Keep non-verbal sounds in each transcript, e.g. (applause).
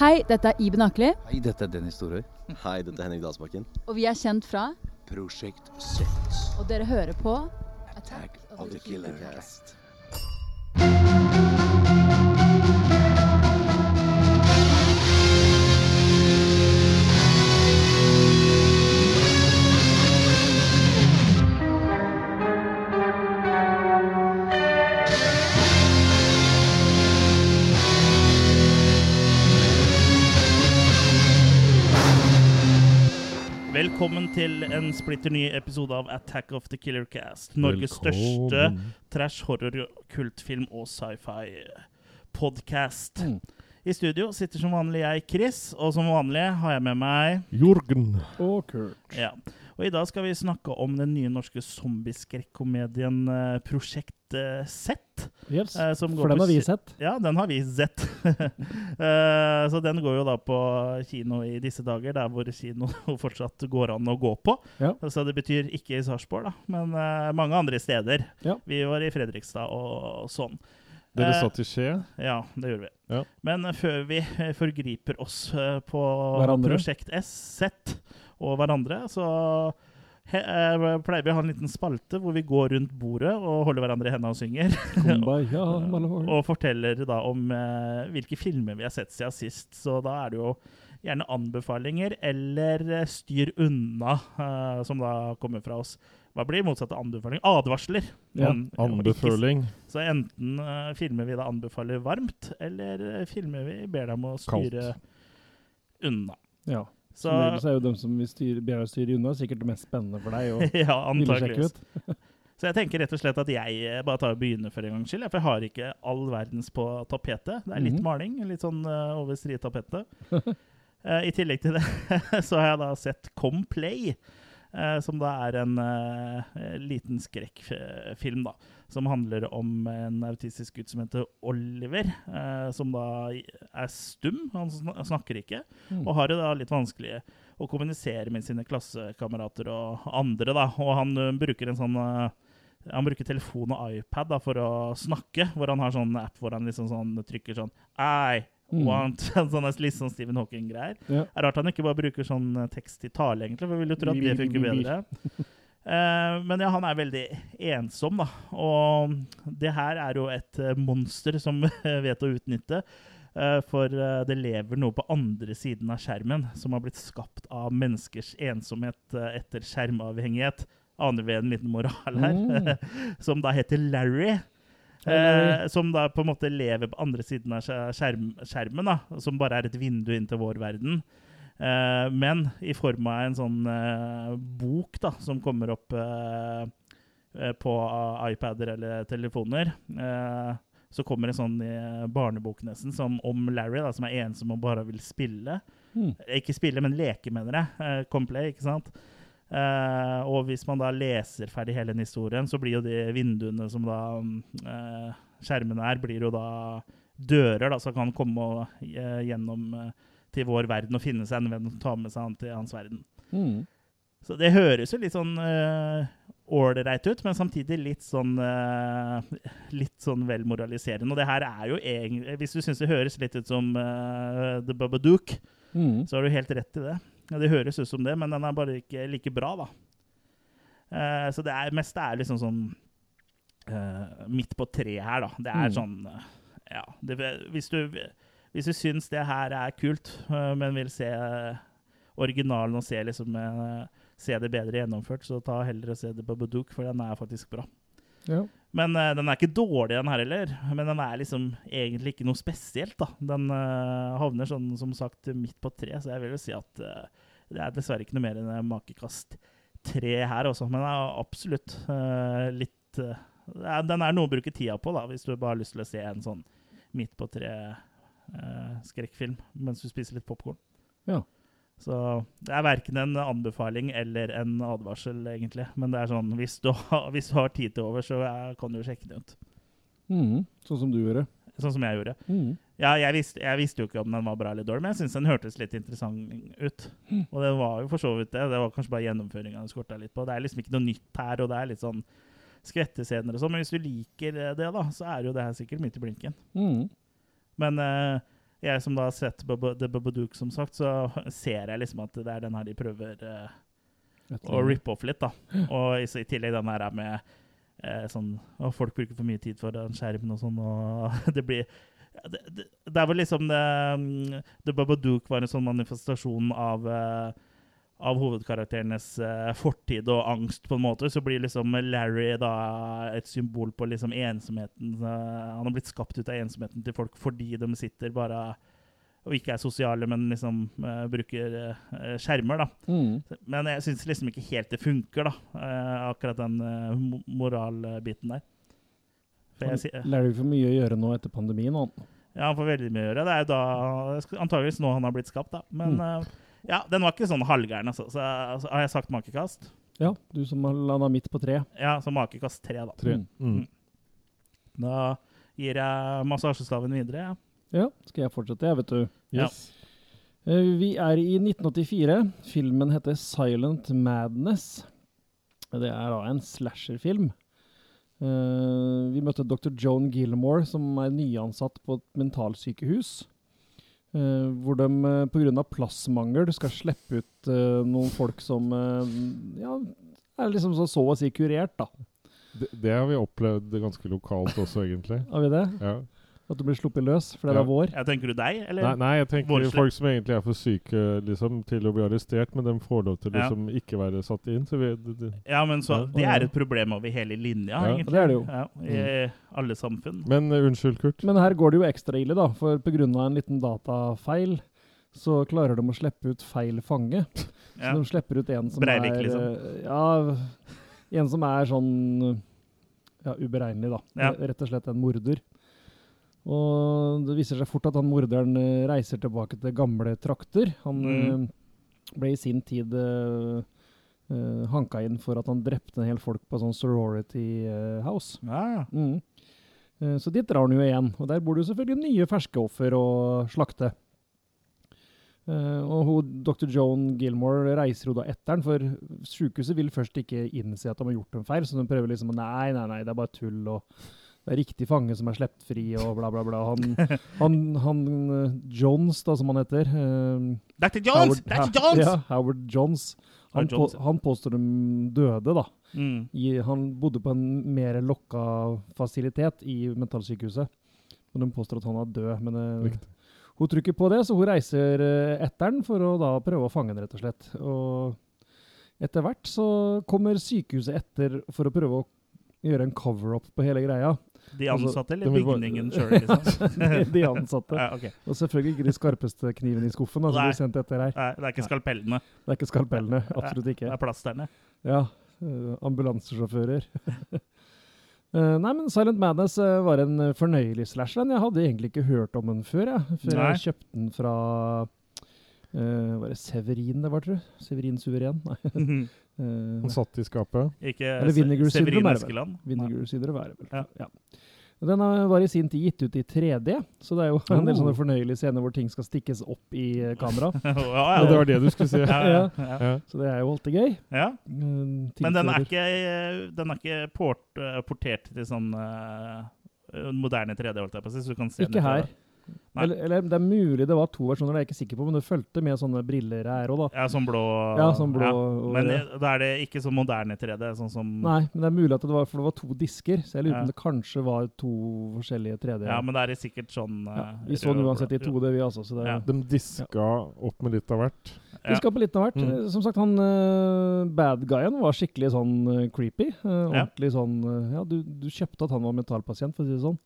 Hei, dette er Iben Akeli, Hei, dette er Dennis Storøy. (laughs) Hei, dette er Henrik Dalsbakken. og vi er kjent fra Prosjekt 6. Og dere hører på Attack of the Killer Cast. Velkommen til en splitter ny episode av Attack of the Killer Cast. Norges største trash, horror, kultfilm og sci-fi-podkast. Mm. I studio sitter som vanlig jeg, Chris, og som vanlig har jeg med meg Jorgen. Og Kurt. ja. Og i dag skal vi snakke om den nye norske zombieskrekkomedien uh, Prosjekt eh, Z. Yes. eh, For den har vi sett. Ja, den har vi sett. uh, (laughs) så den går jo da på kino i disse dager, der hvor kino (laughs) fortsatt går an å gå på. Ja. Så det betyr ikke i Sarpsborg, da, men uh, mange andre steder. Ja. Vi var i Fredrikstad og sånn. Dere Eh, satt i Skje? Ja, det gjorde vi. Ja. Men eh, før vi eh, forgriper oss eh, på Hverandre. Prosjekt S, Z og hverandre, så he, eh, pleier vi å ha en liten spalte hvor vi går rundt bordet og holder hverandre i hendene og synger. (laughs) Kumbaya, og forteller da om eh, hvilke filmer vi har sett siden sist. Så da er det jo gjerne anbefalinger eller eh, styr unna, eh, som da kommer fra oss. Hva blir motsatt av anbefaling? Advarsler. Ja, Anbefaling. Så enten eh, filmer vi da anbefaler varmt, eller eh, filmer vi ber deg om å styre unna. Ja. Så Som regel så er jo dem som vi styr, ber deg styre unna, sikkert det mest spennende for deg. Og (laughs) ja, sjekke antakeligvis. ut. (laughs) Så jeg tenker rett og slett at jeg eh, bare tar og begynner for en gangs skyld. For jeg har ikke all verdens på tapetet. Det er litt Mhm. maling, litt sånn uh, over strietapetet. uh, (laughs) I tillegg til det så har jeg da sett Complay, uh, som da er en uh, liten skrekkfilm, da. Som handler om en autistisk gutt som heter Oliver, eh, som da er stum. Han snakker ikke. Mm. Og har det da litt vanskelig å kommunisere med sine klassekamerater og andre. da. Og han ø, bruker en sånn ø, han bruker telefon og iPad da, for å snakke, hvor han har sånn app hvor han liksom sånn trykker sånn I Mm. want (laughs) Sånn litt sånn Stephen Hawking-greier. Ja. Det er rart han ikke bare bruker sånn tekst i tale, egentlig, for vi vil jo tro at det funker bedre. (laughs) Eh, men ja, han er veldig ensom, da. Og det her er jo et eh, monster som (laughs) vet å utnytte. Eh, for det lever noe på andre siden av skjermen som har blitt skapt av menneskers ensomhet etter skjermavhengighet. Aner vi en liten moral her, (laughs) som da heter Larry. Eh, som da på en måte lever på andre siden av skjerm, skjermen, da, som bare er et vindu inn til vår verden. Eh, men i form av en sånn eh, bok da, som kommer opp eh, på iPader eller telefoner. Eh, så kommer en sånn barnebok nesten, som om Larry, da, som er ensom og bare vil spille. Mm. Ikke spille, men leke, mener jeg. Complay, ikke sant? Eh, og hvis man da leser ferdig hele den historien, så blir jo de vinduene som da eh, skjermene er, blir jo da dører, da, så kan han komme og, eh, gjennom eh, til vår verden og finne seg en venn og ta med seg han til hans verden. Mm. Så det høres jo litt sånn ålreit ut, men samtidig litt sånn uh, Litt sånn vel moraliserende. Og det her er jo egentlig Hvis du syns det høres litt ut som uh, The Babadook, Mm. så har du helt rett i det. Ja, det høres ut som det, men den er bare ikke like bra, da. Uh, så det er meste er liksom sånn eh, midt på treet her, da. Det er Mm. sånn eh, Ja. Det, hvis, du, hvis du syns det her er kult, eh, men vil se eh, originalen og se, liksom, eh, se det bedre gjennomført, så ta heller og se det på Badook, for den er faktisk bra. Ja. Men uh, den er ikke dårlig, den her heller. Men den er liksom egentlig ikke noe spesielt, da. Den uh, havner sånn, som sagt, midt på tre, så jeg vil jo si at uh, det er dessverre ikke noe mer enn makekast tre her også. Men det er absolutt litt Den er noe å bruke tida på, da, hvis du bare har lyst til å se en sånn midt på tre-skrekkfilm mens du spiser litt popkorn. Ja. Så det er verken en anbefaling eller en advarsel, egentlig. Men det er sånn, hvis du har, (laughs) hvis du har tid til over, så er, kan du sjekke det ut. Mm. Sånn som du gjorde. Sånn som jeg gjorde. Mm. Ja, jeg, visste, jeg visste jo ikke om den var bra eller dårlig, men jeg syntes den hørtes litt interessant ut. Og det var jo for så vidt det. Det var kanskje bare gjennomføringa det skorta litt på. Det er liksom ikke noe nytt her, og det er litt sånn skvettescener og sånn. Men hvis du liker det, da, så er jo det her sikkert midt i blinken. Mm. Men eh, jeg som da har sett The Babadook, som sagt, så (laughs) ser jeg liksom at det er den her de prøver eh, å rippe off litt, da. Og i, i tillegg den her med eh, sånn Og folk bruker for mye tid for den skjermen og sånn, og (laughs) det blir det, det, det er vel liksom det mm, The Babadook var en sånn manifestasjon av eh, av hovedkarakterenes eh, fortid og angst, på en måte, så blir liksom Larry da et symbol på liksom ensomheten. eh, han har blitt skapt ut av ensomheten til folk fordi de sitter bare og ikke er sosiale, men liksom uh, bruker uh, skjermer, da. Mm. Men jeg syns liksom ikke helt det funker, da. Uh, akkurat den mo- moralbiten der. For jeg, Larry får mye å gjøre nå etter pandemien. Han. ja, han får veldig mye å gjøre. Det er jo da antageligvis nå han har blitt skapt, da. Men eh, ja, den var ikke sånn halvgæren, altså. Så altså, har jeg sagt makekast? Ja, du som landa midt på tre. Ja, så makekast tre, da. Tre. Mm. Da gir jeg massasjestaven videre. Ja. Ja, skal jeg fortsette, jeg, vet du. Ja. Eh, Vi er i 1984. Filmen heter 'Silent Madness'. Det er da en slasherfilm. Eh, vi møtte dr. Joan Gilmore, som er nyansatt på et mentalsykehus. Uh, hvor de uh, pga. plassmangel skal slippe ut uh, noen folk som eh, ja, er liksom så, så å si kurert, da. Det, det har vi opplevd ganske lokalt også, egentlig. Har vi det? Ja. At du blir sluppet løs fordi det Ja. er vår? Ja, tenker du deg, eller? Nei, nei, jeg tenker Vårsle. folk som egentlig er for syke liksom, til å bli arrestert, men de får lov til liksom Ja. ikke være satt inn. Så vi, det, det. Ja, men så, Ja. Det er et problem over hele linja, Ja, egentlig. det er det jo. Ja, I alle samfunn. Men uh, unnskyld, Kurt. Men her går det jo ekstra ille, da. For pga. en liten datafeil så klarer de å slippe ut feil fange. Ja. Så de slipper ut en som Breivik, er liksom. eh, Ja, en som er sånn ja, uberegnelig, da. Ja. Rett og slett en morder. Og det viser seg fort at han morderen eh, reiser tilbake til gamle trakter. Han Mm. eh, ble i sin tid uh, hanka inn for at han drepte en hel folk på sånn sorority house. Ja, Mm. Så dit drar han jo igjen, og der bor det jo selvfølgelig nye ferske offer å slakte. Uh, og hun, Dr. Joan Gilmore reiser jo da etter den, for sykehuset vil først ikke innse at de har gjort en feil, så de prøver liksom Nei, nei, nei, det er bare tull, og det er riktig fange som er sluppet fri, og bla, bla, bla. Han, (laughs) han, han eh, Jones, da, som han heter um, Dr. Jones! Howard- Dr. Jones! Ja, Howard Jones. Han, på, han påstår de døde, da. Mm. I, han bodde på en mer lokka fasilitet i mentalsykehuset. Og de påstår at han er død, men eh, Riktig. hun tror ikke på det, så hun reiser etter den for å da prøve å fange den, rett og slett. Og etter hvert så kommer sykehuset etter for å prøve å gjøre en cover-up på hele greia. De Altså, ansatte, eller vil bygningen sjøl, liksom? (laughs) De ansatte. Ja, okay. Og selvfølgelig ikke de skarpeste knivene i skuffen. Altså, Nei. sendt etter her. Nei, det er ikke skalpellene. Det er ikke skalpellene. Absolutt ikke. Det er plasterne. Ja, Uh, ambulansesjåfører. Uh, (laughs) nei, men Silent Madness uh, var en fornøyelig slasher. Jeg hadde egentlig ikke hørt om den før, jeg. Før Nei. jeg kjøpte den fra eh, Var det Severin det var, tror du? Severin Suveren? Nei. (laughs) Eh, Han satt i skapet. Ikke Eller Vinegar Severin er. Eskeland. Vinegar Cider var det vel. Ja. Ja. Den har- var i sin tid gitt ut i 3D, så det er jo en del Oh. sånne fornøyelige scener hvor ting skal stikkes opp i eh, kamera. (laughs) ja, Ja, ja, det var det du skulle si. (laughs) ja, ja, ja. Ja. Så det er jo alltid gøy. ja. Eh, Men den er ikke, den er ikke port, eh, portert til sånn eh, moderne 3D, holdt jeg på å si. Så du kan se den Ikke i 3D. her. Nei. Eller, eller det er mulig det var to versjoner, det er jeg ikke sikker på, men det fulgte med sånne briller her òg, da. Ja, sånn blå Ja, sånn blå ja. Men da er det ikke så moderne 3D, sånn som Nei, men det er mulig at det var, for det var to disker, så jeg lurer på Ja. om det kanskje var to forskjellige 3D. Ja, men det er sikkert sånn Ja, eh, vi så den uansett i 2D, vi altså. Så det, Ja. De diska opp med litt av hvert. Ja. Diska på litt av hvert. Mm. Som sagt, han uh, bad guyen var skikkelig sånn uh, creepy. Ja. ordentlig sånn Ja, du, du kjøpte at han var mentalpasient, for å si det sånn.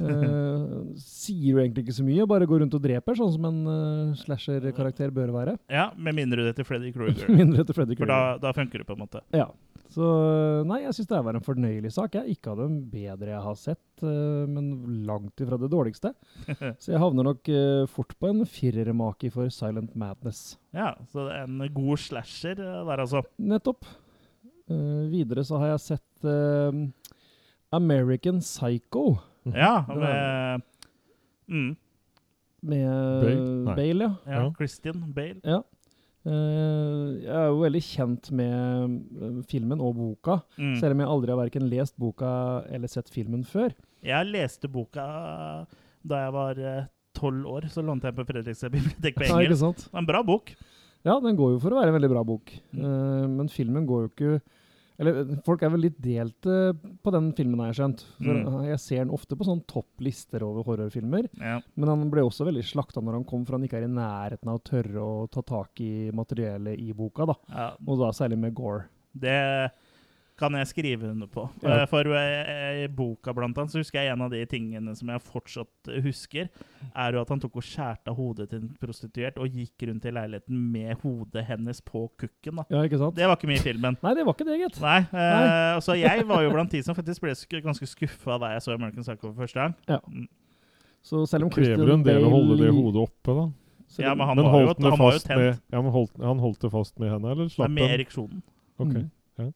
Eh, sier jo egentlig ikke så mye, bare går rundt og dreper, sånn som en uh, slasher-karakter bør være. Ja, med mindre du heter Freddy Krueger. (laughs) Mindre Freddy For da, da funker det på en måte. Ja. Så eh, nei, jeg syns det var en fornøyelig sak. Jeg ikke av dem bedre jeg har sett, uh, men langt ifra det dårligste. (laughs) Så jeg havner nok fort på en firermake for Silent Madness. Ja, så det er en god slasher der, altså. Nettopp. Videre så har jeg sett American Psycho Ja, (laughs) med mm, med Bale? Bale, ja. ja. Christian Bale. ja. Uh, jeg er jo veldig kjent med eh, filmen og boka, Mm. selv om jeg aldri har verken lest boka eller sett filmen før. Jeg leste boka da jeg var tolv år, så lånte jeg på Fredrikstad bibliotek på (laughs) engelsk. Ja, en bra bok. Ja, den går jo for å være en veldig bra bok. Mm. uh, men filmen går jo ikke Eller folk er vel litt delt eh, på den filmen, har jeg skjønt. For Mm. Jeg ser den ofte på sånn topplister over horrorfilmer. Ja. Men han ble også veldig slakta når han kom, for han ikke er i nærheten av å tørre å ta tak i materiellet i boka. da. Ja, Og da særlig med Gore. det kan jeg skrive under på. Ja. Eh, For eh, i boka blant annet, så husker jeg en av de tingene som jeg fortsatt husker, er jo at han tok og skjærte hodet til en prostituert og gikk rundt i leiligheten med hodet hennes på kukken. da. Ja, ikke sant? Det var ikke mye i filmen. Nei, det var ikke det, gitt. Nei, eh, så jeg var jo blant de som faktisk ble sk ganske skuffa da jeg så American Psycho for første gang. Ja. Så selv om Krever Christian en del å holde det hodet oppe, da. Ja, men han Men var jo, han var jo tent. med, ja, men holdt, han holdt det fast med henne, eller slapp den? med ereksjonen. Ok. Mm.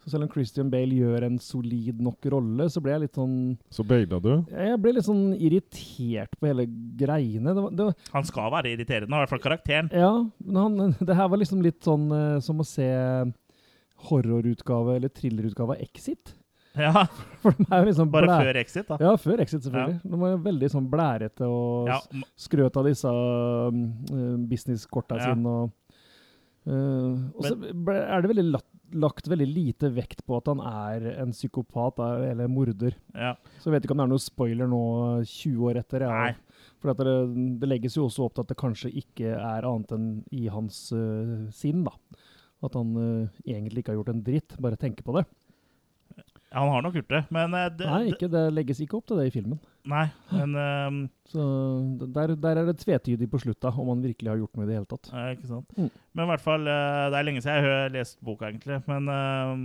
Så selv om Christian Bale gjør en solid nok rolle, så ble jeg litt sånn Så baila du? Jeg ble litt sånn irritert på hele greiene. Det var, det var, Han skal være irriterende, i hvert fall karakteren. ja, men han, (laughs) det her var liksom litt sånn uh, som å se horrorutgave eller thrillerutgave av Exit. Ja, (laughs) For de er liksom Bare før Exit, da. Ja, før Exit, selvfølgelig. De var veldig sånn blærete og Ja, skrøt av disse uh, businesskorta Ja. sine. Og, uh, og så er det veldig lagt, lagt veldig lite vekt på at han er en psykopat eller morder. ja. Så jeg vet ikke om det er noe spoiler nå 20 år etter. Ja. For at det, det legges jo også opp til at det kanskje ikke er annet enn i hans uh, sinn. da. At han uh, egentlig ikke har gjort en dritt, bare tenker på det. Han har nok gjort det, men eh, det, Nei, ikke, det legges ikke opp til det i filmen. Nei, men Um, Så der, der er det tvetydig på slutta, om han virkelig har gjort noe i det hele tatt. Ikke sant. Mm. Men i hvert fall eh, Det er lenge siden jeg har lest boka, egentlig. Men ehm,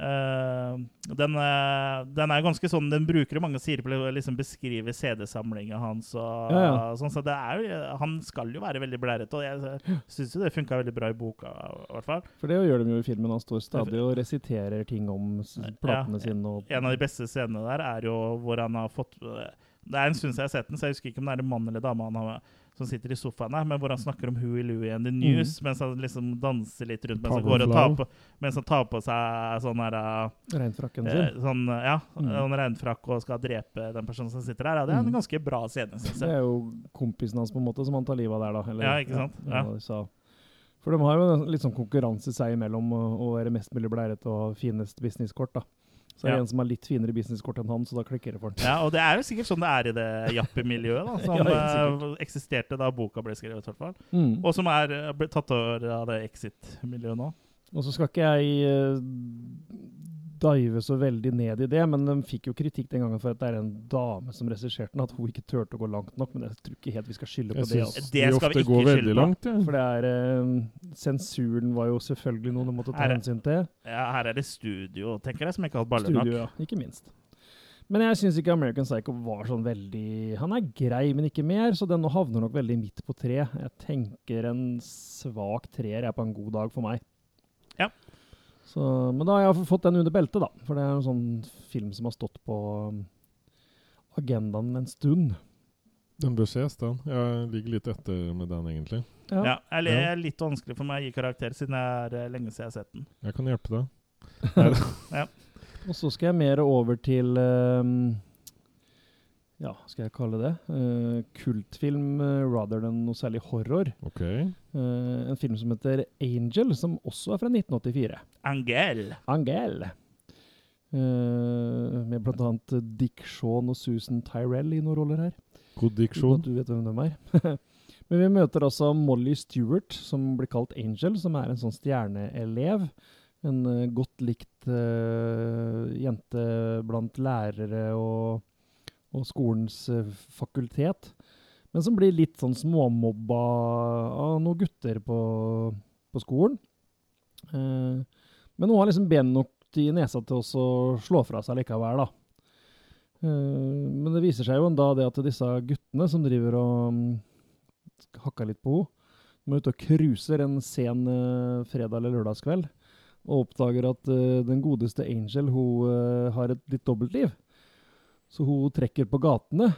eh, den, eh, den er ganske sånn Den bruker mange sider på å liksom beskrive CD-samlinga hans. Og, Ja, ja. Sånn, så det er han skal jo være veldig blærete, og jeg syns jo det funka veldig bra i boka. i hvert fall. For det gjør de jo i filmen. Han står stadig og resiterer ting om platene Ja, sine. En av de beste scenene der er jo hvor han har fått Det er en stund siden jeg har sett den, så jeg husker ikke om det er en mann eller dame han har, som sitter i sofaen her, men hvor han snakker om Huey Louie and the News, mens han liksom danser litt rundt mens han, går og tar på, mens han tar på seg sånn her uh, Regnfrakken eh, sin. sånn, uh, Ja, Mm. en regnfrakk og skal drepe den personen som sitter der. Ja, det er en Mm. ganske bra scene, syns Det er jo kompisen hans på en måte som han tar livet av der, da. Eller, Ja, ikke sant? Ja. ja. For de har jo litt sånn konkurranse seg imellom å være mest mulig blærete og finest businesskort. da. Så er det Ja. en som har litt finere businesskort enn han, så da klikker det for han. Ja, og det er jo sikkert sånn det er i det jappemiljøet, da, (laughs) som Ja, uh, eksisterte da boka ble skrevet, i hvert fall. Mm. Og som er ble tatt over av det Exit-miljøet nå. Og så skal ikke jeg eh, dive så veldig ned i det, men de fikk jo kritikk den gangen for at det er en dame som regisserte den, at hun ikke turte å gå langt nok. Men jeg tror ikke helt vi skal skylde på Jeg det. Altså. Det de skal vi ikke skylde på. langt. Ja. For det er eh, Sensuren var jo selvfølgelig noe du måtte ta Er hensyn til. Ja, her er det studio, tenker jeg, som ikke har hatt baller nok. Studio, ja. Ikke minst. Men jeg syns ikke American Psycho var sånn veldig Han er grei, men ikke mer, så den havner nok veldig midt på tre. Jeg tenker en svak treer er på en god dag for meg. Ja. Så, men da har jeg fått den under beltet, da. For det er en sånn film som har stått på um, agendaen en stund. Den bør ses, den. Jeg ligger litt etter med den, egentlig. Ja. Ja, eller Ja. det er litt vanskelig for meg å gi karakter, siden det er eh, lenge siden jeg har sett den. Jeg kan hjelpe deg. (laughs) (laughs) Og så skal jeg mer over til um, Ja, skal jeg kalle det? Uh, kultfilm uh, rather than noe særlig horror. Ok. Uh, en film som heter Angel, som også er fra 1984. Angel. Angel. Uh, med annet Dick Shaun og Susan Tyrell i noen roller her. God Dick diksjon. du vet hvem de er. (laughs) Men vi møter altså Molly Stewart, som blir kalt Angel, som er en sånn stjerneelev. En uh, godt likt uh, jente blant lærere og, og skolens uh, fakultet. Men som blir litt sånn småmobba av noen gutter på, på skolen. Uh, men hun har liksom ben nok i nesa til å slå fra seg likevel, da. Uh, men det viser seg jo dag det at disse guttene som driver og um, hakker litt på henne, de er ute og cruiser en sen uh, fredag- eller lørdagskveld, og oppdager at uh, den godeste Angel hun uh, har et litt dobbeltliv. Så hun trekker på gatene.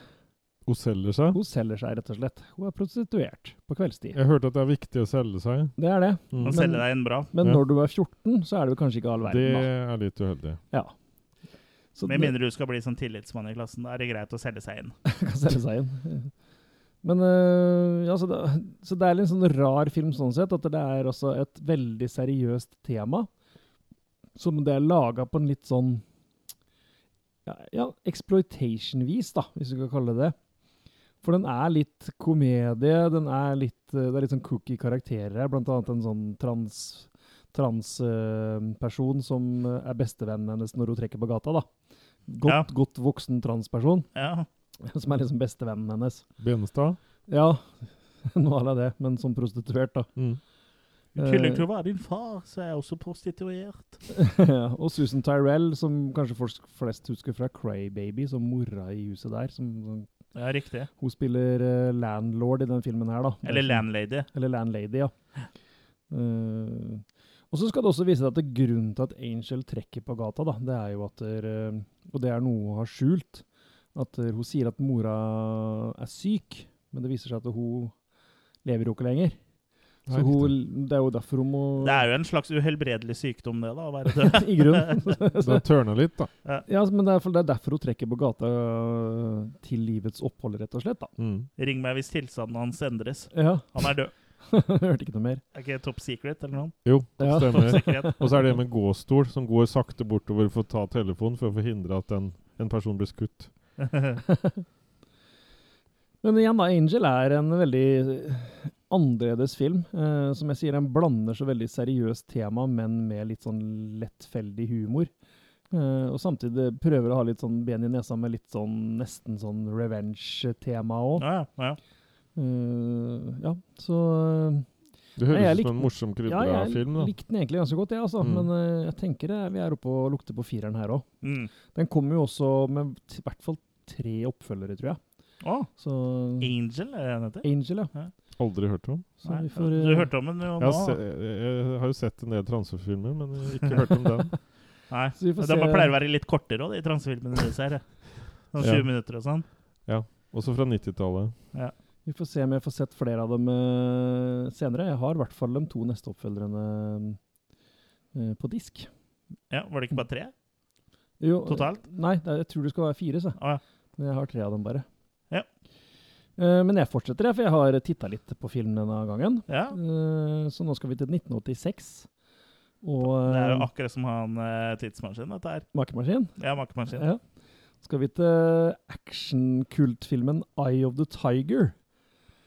Hun selger seg. Hun selger seg, rett og slett. Hun er prostituert på kveldstid. Jeg hørte at det er viktig å selge seg. Det er det. Mm. Men- selger deg en bra. Men Ja. når du er 14, så er det kanskje ikke all Det verden, da. er litt uheldig. Ja. Så Med mindre du skal bli sånn tillitsmann i klassen, da er det greit å selge seg inn. (laughs) kan selge seg inn. Men øh, ja, så det, så det er litt sånn rar film sånn sett, at det er også et veldig seriøst tema. Som det er laga på en litt sånn ja, ja, exploitation-vis, da, hvis du kan kalle det det. For den er litt komedie, den er litt, øh, det er litt sånn cookie karakterer her, blant annet en sånn trans transperson som øh, er bestevennen hennes når hun trekker på gata, da. Godt, Ja. godt voksen transperson. Ja. (laughs) Som er liksom bestevennen hennes. Benestad. Ja, (laughs) noe av det, men som prostituert, da. Mm. I tillegg til å være din far, så er jeg også prostituert. ja, (laughs) og Susan Tyrell, som kanskje folk flest husker fra Crybaby, som mora i huset der. Som, som, Ja, riktig. hun spiller uh, landlord i den filmen her, da. Eller landlady. Eller landlady, ja. Uh, og så skal det også vise seg at det grunnen til at Angel trekker på gata, da, det er jo at der, eh, Og det er noe hun har skjult. At eh, hun sier at mora er syk, men det viser seg at hun lever jo ikke lenger. Så Nei, hun, det er jo derfor hun må Det er jo en slags uhelbredelig sykdom, det, da, å være (laughs) død. I grunnen. (laughs) Det tørna litt, da. ja, men det er, for det er derfor hun trekker på gata øh, til livets opphold, rett og slett. da. Mm. Ring meg hvis tilstanden hans endres. Ja, Han er død. (laughs) Hørte ikke noe mer. Er ikke top secret eller noe? Jo, Ja. stemmer. Og så er det med gåstol, som går sakte bortover for å ta telefonen for å forhindre at en, en person blir skutt. Men igjen, da, Angel er en veldig annerledes film. Eh, som jeg sier, den blander så veldig seriøst tema, men med litt sånn lettfeldig humor. Eh, og samtidig prøver å ha litt sånn ben i nesa med litt sånn nesten sånn revenge-tema òg. Ja, ja, ja. ja, så eh, Det høres ut som en morsom Ja, krydra jeg film. da. likte den egentlig ganske godt, jeg, altså. Mm. Men uh, jeg tenker det, vi er oppe og lukter på fireren her òg. Mm. Den kommer jo også med i hvert fall tre oppfølgere, tror jeg. Oh. Så Angel, er det den heter? Angel, ja. Aldri hørt om. Så Nei, vi får, du har hørte om den jo Jeg nå? se, jeg, jeg har jo sett en del transefilmer, men ikke hørt om den. (laughs) Nei. Så vi får De se- pleier å være litt kortere òg, de transefilmene du ser. Sånn 20 Ja. minutter og sånn. Ja. Også fra 90-tallet. Vi får se om jeg får sett flere av dem uh, senere. Jeg har i hvert fall de to neste oppfølgerne uh, på disk. Ja, Var det ikke bare tre? Jo, Totalt? Nei, jeg tror det skal være fire, så. Ah, ja. Men jeg har tre av dem bare. Ja. Eh, men jeg fortsetter, jeg, for jeg har titta litt på film denne gangen. ja. Eh, så nå skal vi til 1986. Og Det er jo uh, akkurat som han eh, tidsmaskin, dette her. makemaskin. Ja, makemaskin. Ja. Skal vi til actionkultfilmen Eye of the Tiger.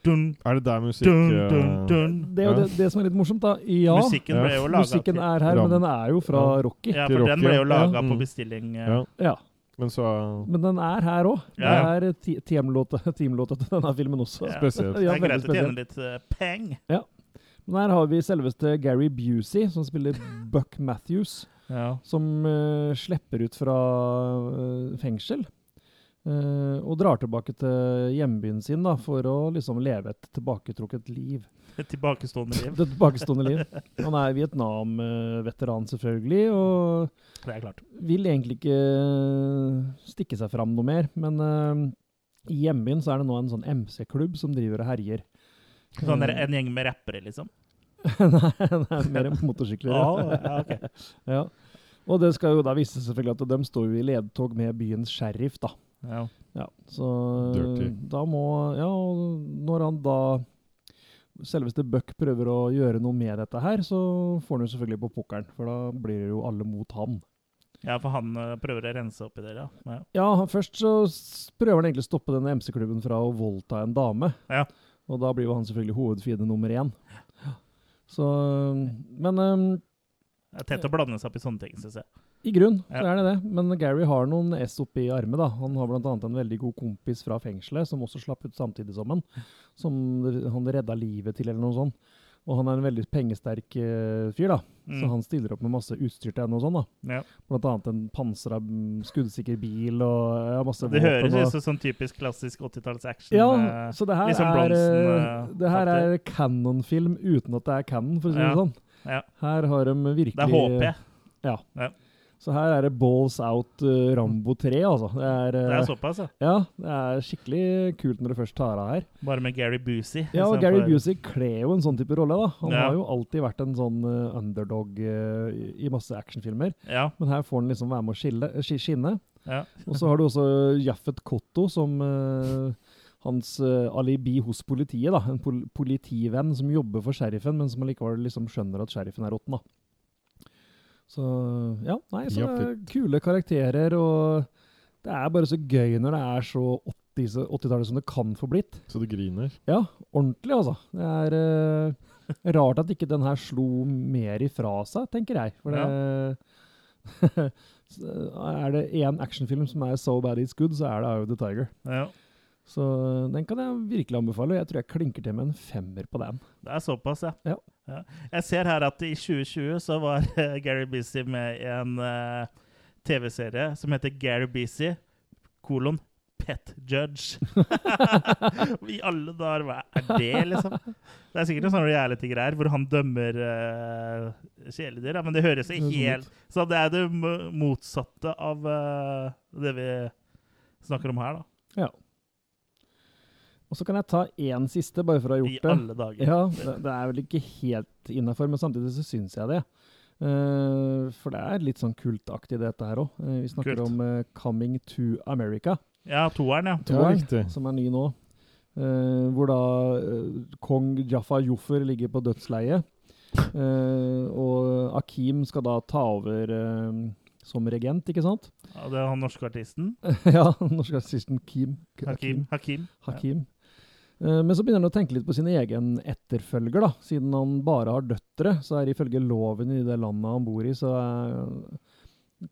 Dun, Er det der musikk dun, eh, dun, dun. Det er jo Ja. det, det som er litt morsomt, da. Ja, Musikken ble jo laget musikken er her, men den er jo fra Ja. Rocky. Ja, for den ble jo laga ja. på Mm. bestilling. eh, Ja, Ja, men så Men den er her òg. Ja, ja. Det er te- teamlåta team til denne filmen også. Ja. spesielt. Det Ja, er greit å tjene litt uh, peng. Men her har vi selveste Gary Busey, som spiller (laughs) Buck Matthews, Ja. som uh, slipper ut fra uh, fengsel. eh, og drar tilbake til hjembyen sin da, for å liksom leve et tilbaketrukket liv. (laughs) Et tilbakestående liv. Et tilbakestående liv. Han er Vietnam-veteran, selvfølgelig, og Det er klart. vil egentlig ikke stikke seg fram noe mer. Men uh, i hjembyen så er det nå en sånn MC-klubb som driver og herjer. Sånn Eh, en gjeng med rappere, liksom. (laughs) Nei, nei, er mer motorsykler. Ja, ok. (laughs) Ja. Og det skal jo da vise seg selvfølgelig at de står jo i ledtog med byens sheriff, da. Ja. Ja, så Dirty. da må Ja, og når han da Selveste Buck prøver å gjøre noe med dette her, så får han jo selvfølgelig på pukkelen, for da blir det jo alle mot han. ja, for han eh, prøver å rense opp i det, ja. ja. Ja, først så prøver han egentlig å stoppe denne MC-klubben fra å voldta en dame. Ja. Og da blir jo han selvfølgelig hovedfiende nummer én. Så Men um, Det er tett å blande seg opp i sånne ting, syns jeg. I grunn så er det det. Men Gary har noen S oppi armet, da. Han har annet en veldig god kompis fra fengselet, som også slapp ut samtidig som han. Som han redda livet til, eller noe sånt. Og han er en veldig pengesterk uh, fyr, da. Mm. Så han stiller opp med masse utstyr til henne og sånn, da. Ja. Blant annet en pansra, mm, skuddsikker bil og ja, masse Det høres og- ut som sånn typisk klassisk 80-talls action. Ja, eh, så det her liksom er Bronsen, eh, Det her er canon-film uten at det er canon, for å si det Ja. sånn. Ja. Her har de virkelig Det er HP. Så her er det balls out uh, Rambo 3, altså. Det er, Det eh, er såpass, ja. ja, det er skikkelig kult når du først tar av her. Bare med Gary Busey. Ja, og Gary Busey kler jo en sånn type rolle, da. Han Ja. har jo alltid vært en sånn uh, underdog eh, i- masse actionfilmer. Ja, Men her får han liksom være med å skille, skinne. Ja. Og så har du også Jaffet Kotto som eh, hans uh, alibi hos politiet. da, En pol politivenn som jobber for sheriffen, men som allikevel liksom skjønner at sheriffen er råtten. da. Så ja, nei, så det er kule karakterer, og det er bare så gøy når det er så 80 80-tallet som det kan få blitt. Så du griner. Ja, ordentlig, altså. Det er uh, rart at ikke den her slo mer ifra seg, tenker jeg. For det ja. (laughs) Er det én actionfilm som er so bad it's good, så er det Eye of the Tiger. Ja. Så den kan jeg virkelig anbefale. og Jeg tror jeg klinker til med en femmer på den. Det er såpass, ja. Ja. Jeg ser her at i 2020 så var (laughs) eh, Gary Busey med i en uh, TV-serie som heter Gary Busey, kolon Pet Judge. (laughs) I alle dager, hva er det, liksom? Det er sikkert en sånn reality-greier hvor han dømmer uh, kjæledyr, men det høres er helt Så det er det motsatte av uh, det vi snakker om her, da. Og så kan jeg ta én siste, bare for å ha gjort det. I alle dager. Ja, det, det er vel ikke helt innafor, men samtidig så syns jeg det. Uh, for det er litt sånn kultaktig, dette her òg. vi snakker Kult. om uh, 'Coming to America'. Ja, toeren, ja. Toeren, ja. Som er ny nå. Eh, hvor da eh, kong Jaffa Joffer ligger på dødsleiet. Eh, og Akim skal da ta over eh, som regent, ikke sant? ja. Det er han norske artisten. (laughs) ja, norske artisten Kim. Hakim. Hakim. Hakim. Eh, Men så begynner han å tenke litt på sin egen etterfølger, da. Siden han bare har døtre, så er ifølge loven i det landet han bor i, så er,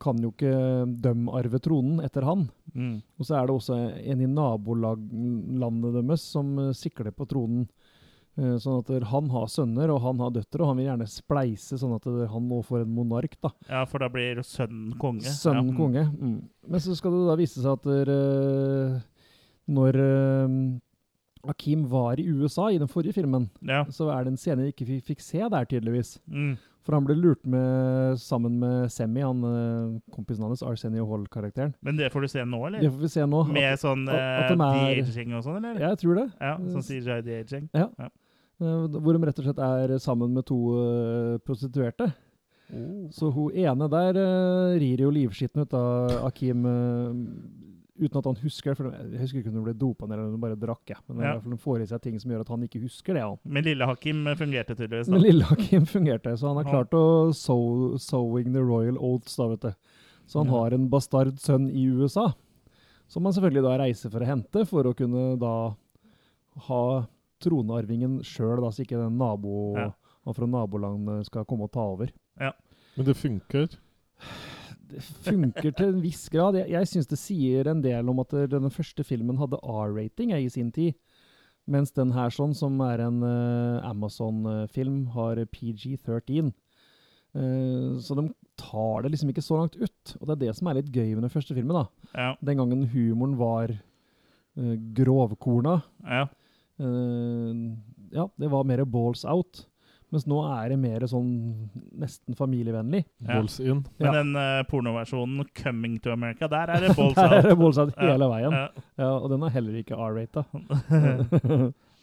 kan jo ikke dem arve tronen etter han. Mm. Og så er det også en i nabolandet deres som eh, sikler på tronen. Eh, Sånn at han har sønner, og han har døtre, og han vil gjerne spleise sånn at han nå får en monark, da. Ja, for da blir sønnen konge. Sønnen ja. konge. Mm. Men så skal det da vise seg at der, eh, når eh, Akim var i USA i den forrige filmen, Ja. så er det en scene vi ikke fikk se der, tydeligvis. Mm. For han ble lurt med sammen med Semi, han eh, kompisen hans, Arsenio Hall-karakteren. Men det får du se nå, eller? Det får vi se nå. Med sånn at- at de er- de-aging og sånn, eller? Jeg tror det. Ja, sånn CGI de-aging. Ja, Hvor de rett og slett er sammen med to eh, prostituerte. Oh. Så hun ene der eh, rir jo livskitten ut av Akim eh, uten at han husker det. For jeg husker ikke om det ble dopa ned eller om hun bare drakk. Ja. Men Ja. i hvert fall hun får i seg ting som gjør at han ikke husker det. Ja. Men lille Hakim fungerte tydeligvis. Men lille Hakim fungerte, så han har Ja. klart å sow, sowing the royal oats, da, vet du. Så han Ja. har en bastard sønn i USA, som han selvfølgelig da reiser for å hente, for å kunne da ha tronarvingen sjøl, så ikke den nabo, Ja. han fra nabolandet skal komme og ta over. Ja. Men det funker. Det funker til en viss grad. Jeg, jeg syns det sier en del om at den denne første filmen hadde R-rating i sin tid. Mens den her, sånn, som er en uh, Amazon-film, har PG-13. Uh, så de tar det liksom ikke så langt ut. Og det er det som er litt gøy med den første filmen. da. Ja, Den gangen humoren var uh, grovkorna. ja. Eh, ja, det var mer balls out. Mens nå er det mer sånn nesten familievennlig. Ja. Men Ja. den uh, pornoversjonen 'Coming to America', der er det (laughs) balls Der er det out. balls out hele veien. Ja. Ja, og den er heller ikke R-rata. (laughs)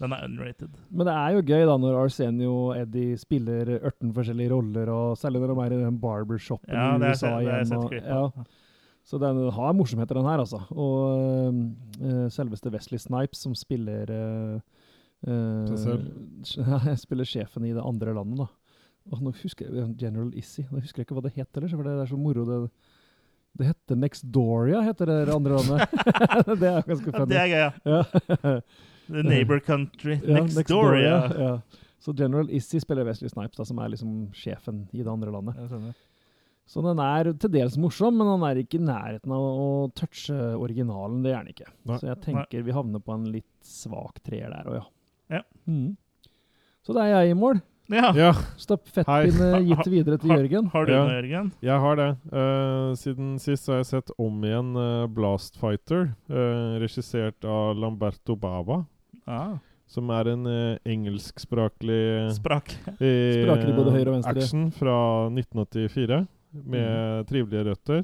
Den er unrated. Men det er jo gøy da når Arsenio og Eddie spiller 18 forskjellige roller, og særlig når de er i den barbershopen Ja, i USA igjen. Og, ja. Så den har morsomheter, den her, altså. Og uh, selveste Wesley Snipes, som spiller øh, Seg (laughs) Jeg spiller sjefen i det andre landet, da. Og nå husker jeg General Issy. Nå husker jeg ikke hva det het heller, for det er så moro. Det, det heter Nexdoria, heter det andre landet. (laughs) det er ganske Ja, det er gøy, ja. Ja. (laughs) The neighbor country Ja, next Doria Ja. ja. Så General Issy spiller Wesley Snipes, da, som er liksom sjefen i det andre landet. Så den er til dels morsom, men han er ikke i nærheten av å touche originalen. Det er han ikke. Nei. Så jeg tenker vi havner på en litt svak treer der òg, ja. Ja. Mm. Så det er jeg i mål. Ja. Ja, Stafettpinne gitt (laughs) videre til Jørgen. Har du Ja. det, Jørgen? jeg har det. Uh, siden sist har jeg sett om igjen uh, Blast Fighter, uh, regissert av Lamberto Bava. Ah. Som er en uh, engelskspråklig Sprak. både høyre og venstre. action fra 1984 med trivelige røtter.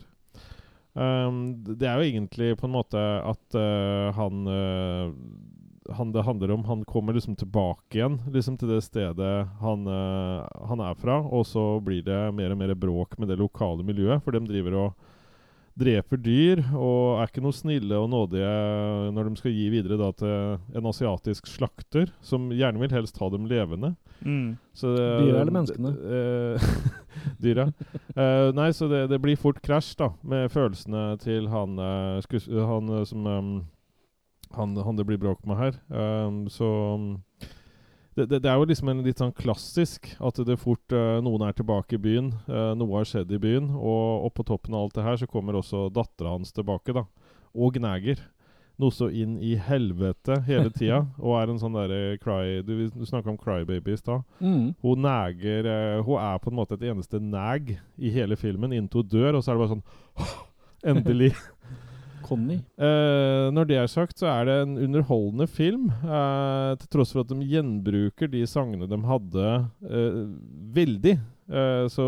Um, det er jo egentlig på en måte at han, han det handler om Han kommer liksom tilbake igjen liksom til det stedet han, uh, han er fra, og så blir det mer og mer bråk med det lokale miljøet, for de driver og dreper dyr og er ikke noe snille og nådige når de skal gi videre da til en asiatisk slakter, som gjerne vil helst ha dem levende. Mm. Så det, Dyra eller menneskene? Eh, (laughs) dyra. uh, nei, så det, det blir fort krasj da, med følelsene til han, eh, han eh, som um, han, han det blir bråk med her. Um, så det, det, det er jo liksom en litt sånn klassisk at det fort uh, noen er tilbake i byen. Uh, noe har skjedd i byen. Og oppå toppen av alt det her så kommer også dattera hans tilbake, da. Og gnager. Noe så inn i helvete hele tida. (laughs) og er en sånn derre cry Du, du snakka om crybaby i stad. Mm. Hun neger uh, Hun er på en måte et eneste nag i hele filmen inntil hun dør, og så er det bare sånn (gasps) Endelig. (laughs) Conny. Uh, når det er sagt, så er det en underholdende film. Uh, til tross for at de gjenbruker de sangene de hadde, uh, veldig. Så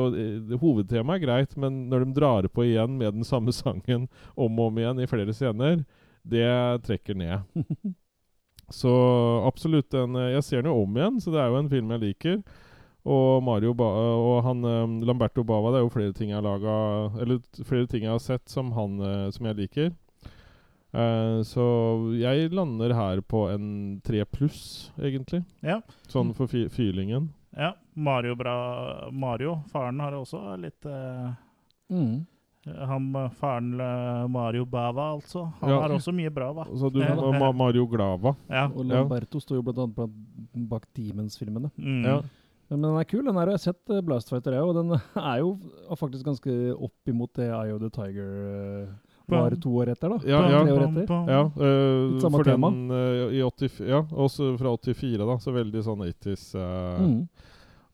hovedtemaet er greit, men når de drar på igjen med den samme sangen om og om igjen i flere scener, det trekker ned. (laughs) Så absolutt en Jeg ser den jo om igjen, så det er jo en film jeg liker. Og Mario ba og han eh, Lamberto Bava, det er jo flere ting jeg har laget, Eller flere ting jeg har sett som han eh, som jeg liker. Eh, så jeg lander her på en tre pluss, egentlig. Ja. Sånn for feelingen. ja. Mario bra Mario, faren har også litt eh, Mm. Han faren Mario Bava, altså. Han Ja. har også mye bra, hva. Så du Mario Glava. Ja. Og Ja. Lamberto står jo blant annet bak Demons-filmene. Mm. Ja. Men den er kul. den her har jeg sett Blastfighter, Blast Fighter, jeg, og den (laughs) er jo faktisk ganske opp imot det Eye of the Tiger uh, var to år etter. da. Ja, ja. Tre år etter. Ja, uh, Litt samme for tema. den uh, i 80, Ja, også fra 84, da. Så veldig sånn 80s. Uh, Mm.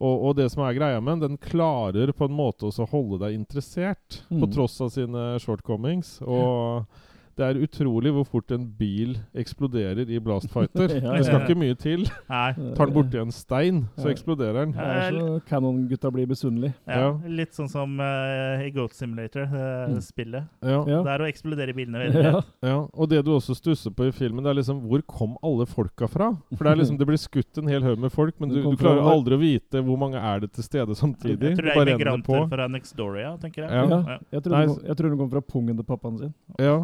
og, og det som er greia med den, den klarer på en måte også å holde deg interessert, på Mm. tross av sine shortcomings. Og det er utrolig hvor fort en bil eksploderer i Blast Fighter. (laughs) Ja, Det skal ikke mye til. Nei. Tar den borti en stein, så Ja. eksploderer den. Det er så Canon-gutta blir misunnelige. Ja, Ja. Litt sånn som uh, i Goat Simulator, Mm. spillet. Ja. Ja. Der å eksplodere bilene veldig. Ja. Ja, og det du også stusser på i filmen, det er liksom Hvor kom alle folka fra? For det er liksom Det blir skutt en hel haug med folk, men du, du klarer aldri å vite hvor mange er det til stede samtidig. Jeg tror det er immigranter på. fra Nextoria, tenker jeg. Ja. Ja. Jeg tror, Nei, jeg tror den kom fra pungen til pappaen sin. Ja.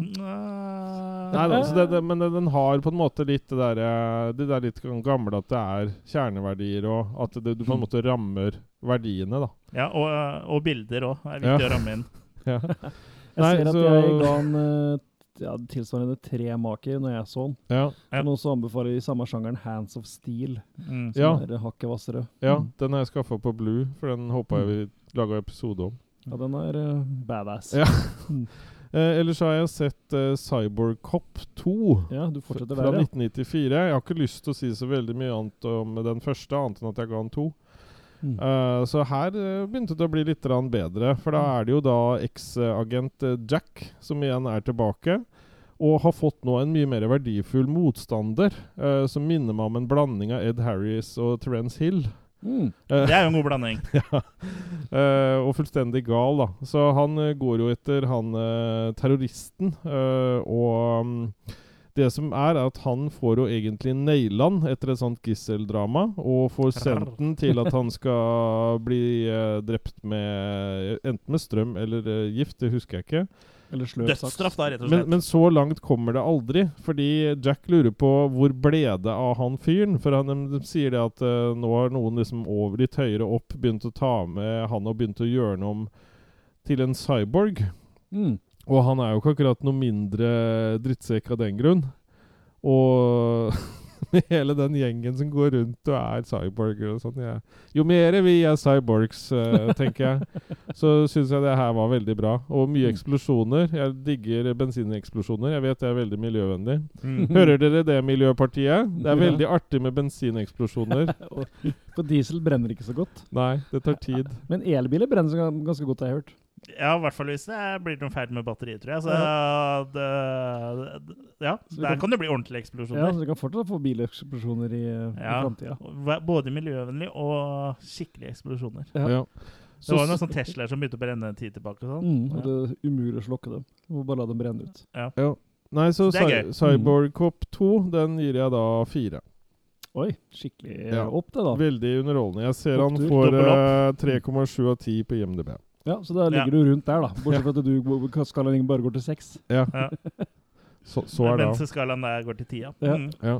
Nei, altså det, det, men den har på en måte litt det der, eh, det der litt gamle at det er kjerneverdier, og at det, du på en måte rammer verdiene, da. Ja, og, eh, og bilder òg er viktig Ja. å ramme inn. (laughs) Ja. Jeg (laughs) Nei, ser at så- jeg ga den uh, ja, tilsvarende tre maker når jeg så den. Ja, Ja. Kan også anbefaler i samme sjangeren Hands of Steel, Mm. som Ja. er hakket hvassere. ja Mm. den har jeg skaffa på Blue, for den håpa jeg vi laga episode om. Ja, den er uh, badass. Ja. Mm. Eh, ellers har jeg sett eh, Cyborg Cop 2. Ja, du fra der, ja. 1994. Jeg har ikke lyst til å si så veldig mye annet om den første, annet enn at jeg ga den to. Mm. Uh, så her uh, begynte det å bli litt bedre, for da er det jo da eks-agent eh, Jack som igjen er tilbake. Og har fått nå en mye mer verdifull motstander, uh, som minner meg om en blanding av Ed Harris og Terence Hill. Mm. Eh, Det er jo en god blanding. (laughs) ja. uh, og fullstendig gal, da. Så han uh, går jo etter han uh, terroristen. eh, og um, det som er, er at han får jo egentlig naila han etter et sånt gisseldrama. Og får sendt den til at han skal bli drept med enten med strøm eller gift. Det husker jeg ikke. Eller sløv saks. Dødsstraff, da, rett og slett. men så langt kommer det aldri. Fordi Jack lurer på hvor ble det av han fyren. For han, de, de sier det at uh, nå har noen liksom over litt høyere opp begynt å ta med han og begynt å gjøre noe om til en cyborg. Mm. Og han er jo ikke akkurat noe mindre drittsekk av den grunn. Og (laughs) (laughs) hele den gjengen som går rundt og er cyborger og sånn ja. Jo mer vi er cyborgs, uh, tenker jeg, (laughs) så syns jeg det her var veldig bra. Og mye eksplosjoner. Jeg digger bensineksplosjoner. Jeg vet det er veldig miljøvennlig. Mm. Hører dere det, Miljøpartiet? Det er veldig artig med bensineksplosjoner. (laughs) For diesel brenner ikke så godt. Nei, det tar tid. Men elbiler brenner ganske godt, har jeg hørt. Ja, i hvert fall hvis det blir noe feil med batteriet, tror jeg. Så det, det, ja, Så der kan- kan det bli ordentlige eksplosjoner. Ja, så Du kan fortsatt få bileksplosjoner i, i framtida. Både miljøvennlig og skikkelige eksplosjoner. Ja. Ja. Det var noen sånne Teslaer som begynte å brenne en tid tilbake. og sånn. Mm, og det er umulig å slokke dem. Du må bare la dem brenne ut. ja. Nei, så. Cyborg Cop 2, den gir jeg da fire. Oi, skikkelig Ja. opp det, da. Veldig underholdende. Jeg ser han Opptur. får eh, 3,7 av 10 på IMDb. Ja, Så da ligger Ja. du rundt der, da. Bortsett fra at du skalaen bare går til seks. Ja. (laughs) Så, så er det. Mens skalaen der går til ti, ja. Ja. Mm. Ja.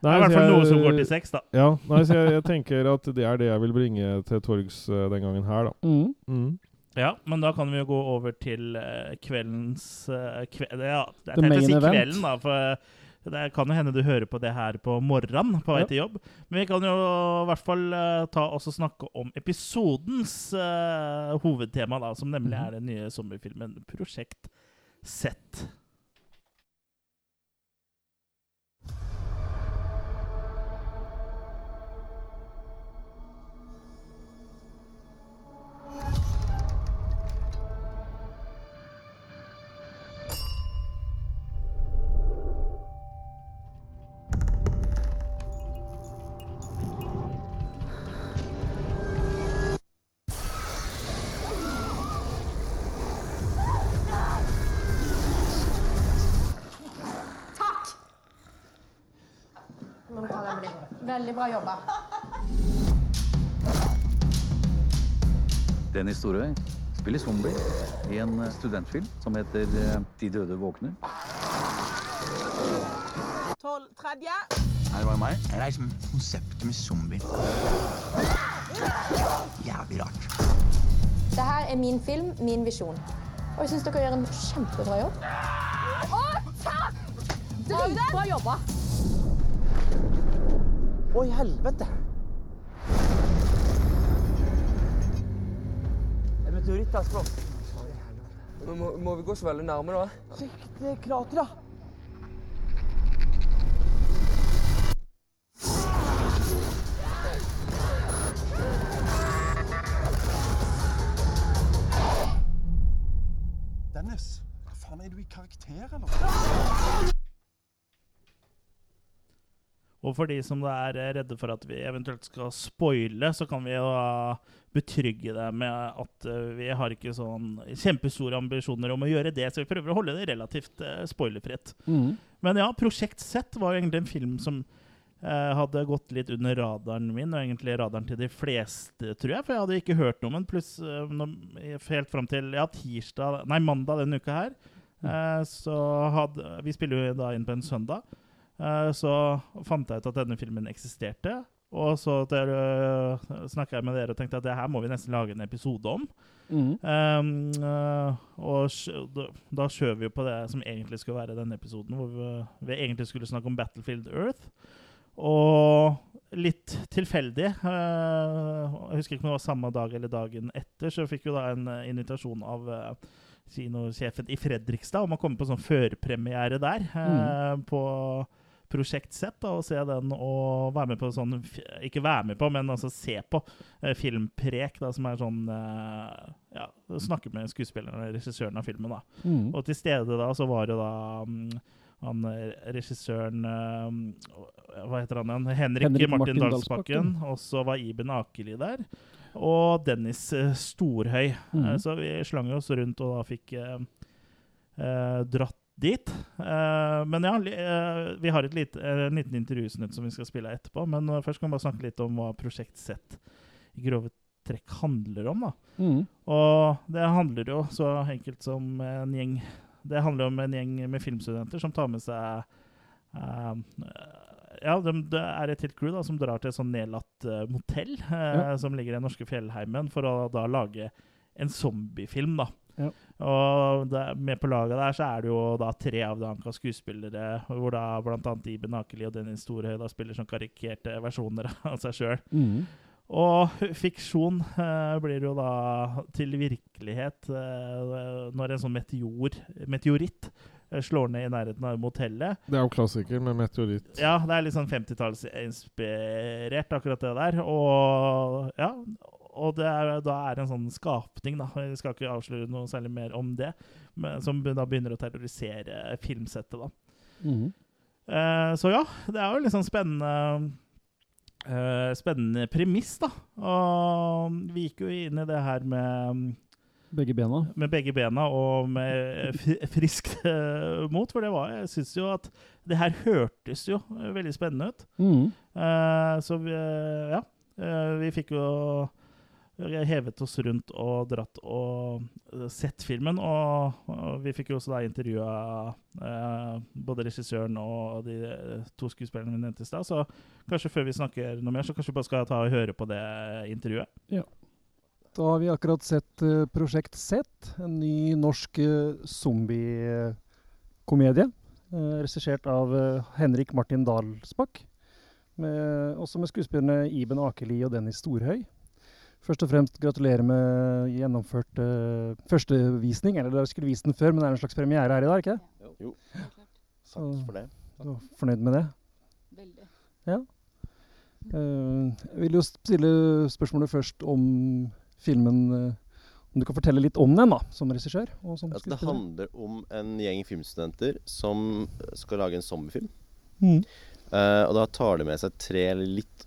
Det er i hvert fall noe som går til seks, da. Ja, nei, så jeg, jeg tenker at det er det jeg vil bringe til torgs uh, den gangen her, da. Mm. Mm. Ja, men da kan vi jo gå over til uh, kveldens uh, kve Ja, det er teit å si event. kvelden, da, for det kan jo hende du hører på det her på morgenen på vei Ja. til jobb. Men vi kan jo i hvert fall uh, ta og snakke om episodens uh, hovedtema, da, som nemlig Mhm. er den nye sommerfilmen Prosjekt Z. Veldig bra jobba. Dennis Storøy spiller zombie i en eh, studentfilm som heter eh, De døde våkner. Tolv tredje. Her var det meg. Det er liksom konseptet med zombie. Jævlig rart. Det her er min film, min visjon. Og jeg syns dere gjør en kjempebra jobb. Å, takk! Dritbra jobba. Å, i helvete! En meteoritt, Aspro. Må, må vi gå så veldig nærme, da? Riktig klart, da. Og for de som er redde for at vi eventuelt skal spoile, så kan vi jo betrygge deg med at eh, vi har ikke sånn kjempestore ambisjoner om å gjøre det, så vi prøver å holde det relativt uh, spoilerfritt. Mm. Men ja, Prosjekt Z var jo egentlig en film som eh, hadde gått litt under radaren min, og egentlig radaren til de fleste, tror jeg, for jeg hadde ikke hørt noe om den. Pluss eh, helt fram til ja, tirsdag, nei, mandag denne uka her, eh, så hadde Vi spiller jo da inn på en søndag. Eh, så fant jeg ut at denne filmen eksisterte. Og så uh, snakka jeg med dere og tenkte at det her må vi nesten lage en episode om. Mm. Um, eh, og da, kjører skjøv vi jo på det som egentlig skulle være denne episoden, hvor vi, vi egentlig skulle snakke om Battlefield Earth. Og litt tilfeldig eh, Jeg husker ikke om det var samme dag eller dagen etter, så fikk vi da en eh, invitasjon av eh, kinosjefen i Fredrikstad om å komme på sånn førpremiere der. Mm. På Prosjekt sett, da, og se den og være med på sånn Ikke være med på, men altså se på eh, filmprek, da, som er sånn eh, Ja, snakke med skuespilleren og regissøren av filmen, da. Mm. Og til stede da så var det da um, han eh, regissøren eh, Hva heter han igjen? Henrik, Henrik Martin, Martin Dalsbakken. Og så var Iben Akeli der. Og Dennis uh, Storhøy. Mm. Eh, så vi slang oss rundt og da fikk dratt dit. Eh, men ja, eh, vi har et lite, eh, en liten intervjusnutt som vi skal spille etterpå. Men først kan vi bare snakke litt om hva Prosjekt Z i grove trekk handler om. da. Mm. Og det handler jo så enkelt som en gjeng Det handler om en gjeng med filmstudenter som tar med seg uh, Ja, de, det er et helt crew da, som drar til et sånn nedlatt uh, motell uh, Ja. som ligger i den norske fjellheimen, for å da lage en zombiefilm. da. Ja. Og det, med på laget der så er det jo da tre av Dankas skuespillere, hvor da bl.a. Iben Akeli og Dennis Storhøy da spiller som karikerte versjoner (laughs) av seg sjøl. Mm. Og fiksjon eh, blir jo da til virkelighet eh, når en sånn meteor, meteoritt eh, slår ned i nærheten av motellet. Det er jo klassiker med meteoritt. Ja, det er litt sånn 50-tallsinspirert, akkurat det der. Og ja, og det er, da er en sånn skapning, da. Jeg skal ikke avsløre noe særlig mer om det, men, som da begynner å terrorisere filmsettet, da. Mm. Eh, så ja, det er jo litt sånn spennende eh, Spennende premiss, da. Og vi gikk jo inn i det her med, Begge bena. med begge bena og med fri- friskt uh, mot. For det var Jeg syns jo at det her hørtes jo veldig spennende ut. Mm. Uh, så vi, ja. eh, vi fikk jo hevet oss rundt og dratt og eh, sett filmen. Og, og vi fikk jo også da intervjua eh, både regissøren og de eh, to skuespillerne vi nevnte i stad. Så kanskje før vi snakker noe mer, så kanskje vi bare skal ta og høre på det intervjuet. Ja. Da har vi akkurat sett uh, Prosjekt Z, en ny norsk uh, zombiekomedie. Uh, Regissert av uh, Henrik Martin Dalsbakk. Med, også med skuespillerne Iben Akeli og Dennis Storhøy. Først og fremst gratulerer med gjennomført uh, førstevisning. Eller dere skulle vist den før, men det er en slags premiere her i dag, ikke det? Jo. Så, Takk for det. Du er fornøyd med det? Veldig. Ja. Uh, jeg vil jo stille spørsmålet først om filmen uh, Om du kan fortelle litt om den, da, som regissør og som ja, det handler om en gjeng filmstudenter som skal lage en zombiefilm. Mm. Uh, og da tar de med seg tre litt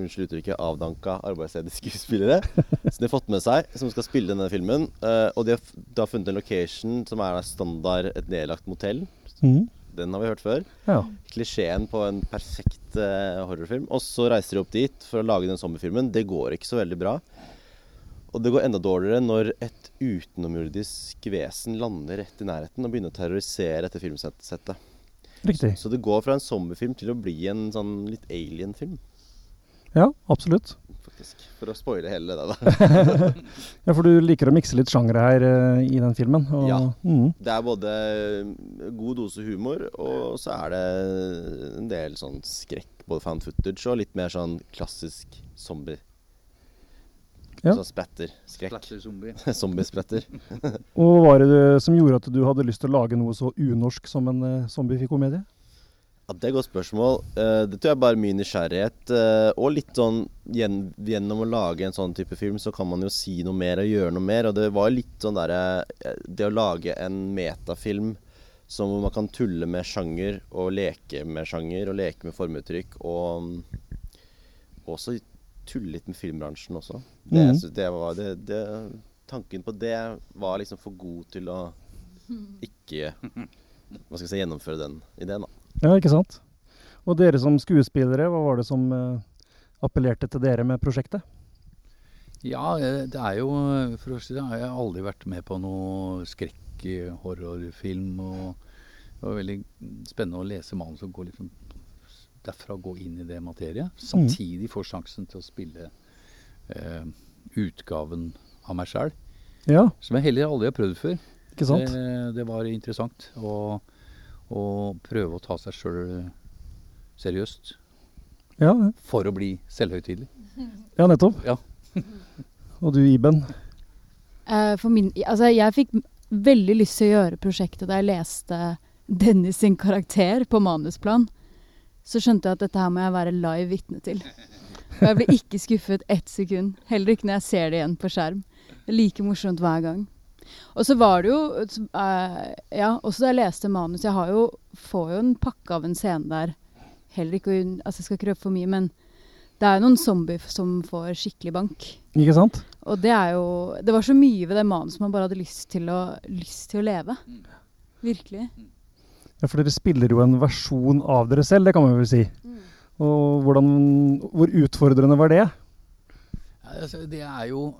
unnskyld uttrykket, avdanka arbeidsledige skuespillere (laughs) som de har fått med seg, som skal spille denne filmen. Uh, og de har de har, funnet en location som er standard et nedlagt motell. Mm. Den har vi hørt før. Ja. Klisjeen på en perfekt uh, horrorfilm. Og så reiser de opp dit for å lage den sommerfilmen. Det går ikke så veldig bra. Og det går enda dårligere når et utenomjordisk vesen lander rett i nærheten og begynner å terrorisere dette filmsettet. Riktig. Så det går fra en sommerfilm til å bli en sånn litt alien-film, Ja, absolutt. faktisk. For å spoile hele det, da. (laughs) ja, for du liker å mikse litt sjangre her uh, i den filmen. Og, Ja. Mm. Det er både god dose humor, og så er det en del sånn skrekk. Både found footage og litt mer sånn klassisk zombie. Ja. Sånn splatter. Skrekk. Splatter-zombie. Zombiespretter. (laughs) (laughs) Og hva var det som gjorde at du hadde lyst til å lage noe så unorsk som en uh, zombiekomedie? Ja, Det er et godt spørsmål. Eh, det tror jeg bare er mye nysgjerrighet. eh, og litt sånn gjen, gjennom å lage en sånn type film, så kan man jo si noe mer og gjøre noe mer. Og det var litt sånn derre eh, Det å lage en metafilm som man kan tulle med sjanger og leke med sjanger og leke med formuttrykk og mm, også tulle litt med filmbransjen også. Det, mm. synes det var det, det, Tanken på det var liksom for god til å ikke hva skal jeg si, gjennomføre den ideen, da. Ja, ikke sant? Og dere som skuespillere, hva var det som eh, appellerte til dere med prosjektet? Ja, eh, det er jo For å si det, jeg har aldri vært med på noe skrekk-horrorfilm. Og det var veldig spennende å lese manus og gå liksom derfra gå inn i det materiet. Samtidig få sjansen til å spille eh, utgaven av meg sjæl. Ja, Som jeg heller aldri har prøvd før. ikke sant? Det, det var interessant å, å prøve å ta seg sjøl seriøst. Ja. For å bli selvhøytidelig. (laughs) ja nettopp. Ja. (laughs) Og du, Iben? Eh, for min, altså, jeg fikk veldig lyst til å gjøre prosjektet da jeg leste Dennis sin karakter på manusplan. Så skjønte jeg at dette her må jeg være live vitne til. Og jeg ble ikke skuffet ett sekund. Heller ikke når jeg ser det igjen på skjerm. Det er like morsomt hver gang. Og så var det jo uh, Ja, også da jeg leste manus Jeg har jo, får jo en pakke av en scene der. Heller ikke Altså, jeg skal ikke røpe for mye, men det er jo noen zombier som får skikkelig bank. Ikke sant? Og det er jo Det var så mye ved det manuset man bare hadde lyst til å, lyst til å leve. Virkelig. Ja, For dere spiller jo en versjon av dere selv, det kan man vel si. Og hvordan, hvor utfordrende var det? Ja, altså, det er jo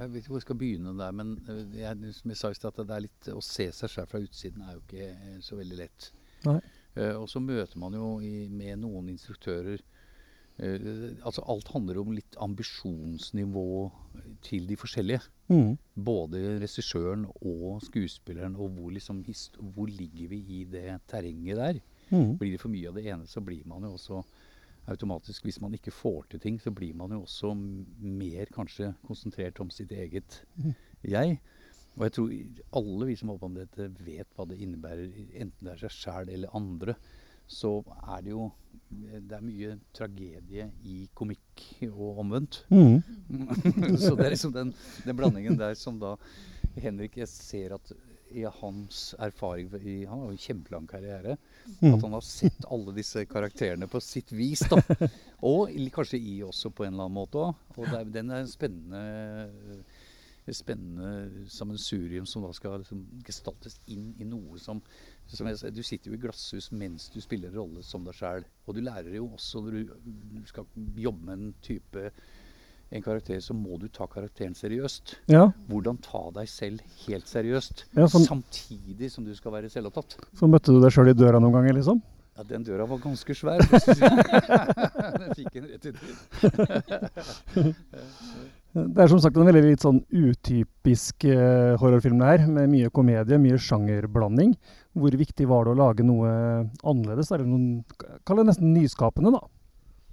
Jeg vet ikke hvor jeg skal begynne der, men eh, jeg, som jeg sa i stad, at det er litt å se seg selv fra utsiden er jo ikke eh, så veldig lett. Nei. Uh, og så møter man jo i, med noen instruktører uh, Altså alt handler om litt ambisjonsnivå til de forskjellige. Mm. Både regissøren og skuespilleren, og hvor, liksom, hvor ligger vi i det terrenget der? Mm. Blir det for mye av det ene, så blir man jo også automatisk Hvis man ikke får til ting, så blir man jo også mer kanskje konsentrert om sitt eget Mhm. jeg. Og jeg tror alle vi som holder på med dette, vet hva det innebærer, enten det er seg sjæl eller andre. Så er det jo Det er mye tragedie i komikk og omvendt. Mm. (laughs) så det er liksom den, den blandingen der som da Henrik Jeg ser at i hans erfaring i, Han har jo kjempelang karriere. Mm. At han har sett alle disse karakterene på sitt vis. da. (laughs) Og kanskje i også på en eller annen måte òg. Og er, den er spennende spennende sammensurium som da skal liksom gestaltes inn i noe som, som jeg, Du sitter jo i glasshus mens du spiller en rolle som deg sjøl. Og du lærer jo også når du, du skal jobbe med en type en karakter, så må du ta karakteren seriøst. Ja. Hvordan ta deg selv helt seriøst, Ja, sånn- samtidig som du skal være selvopptatt. Så møtte du deg sjøl i døra noen ganger, liksom? Ja, den døra var ganske svær. (laughs) den fikk en rett uti. (laughs) Det er som sagt en veldig litt sånn utypisk uh, horrorfilm det her, med mye komedie, mye sjangerblanding. Hvor viktig var det å lage noe annerledes, eller noen Kall det nesten nyskapende, da.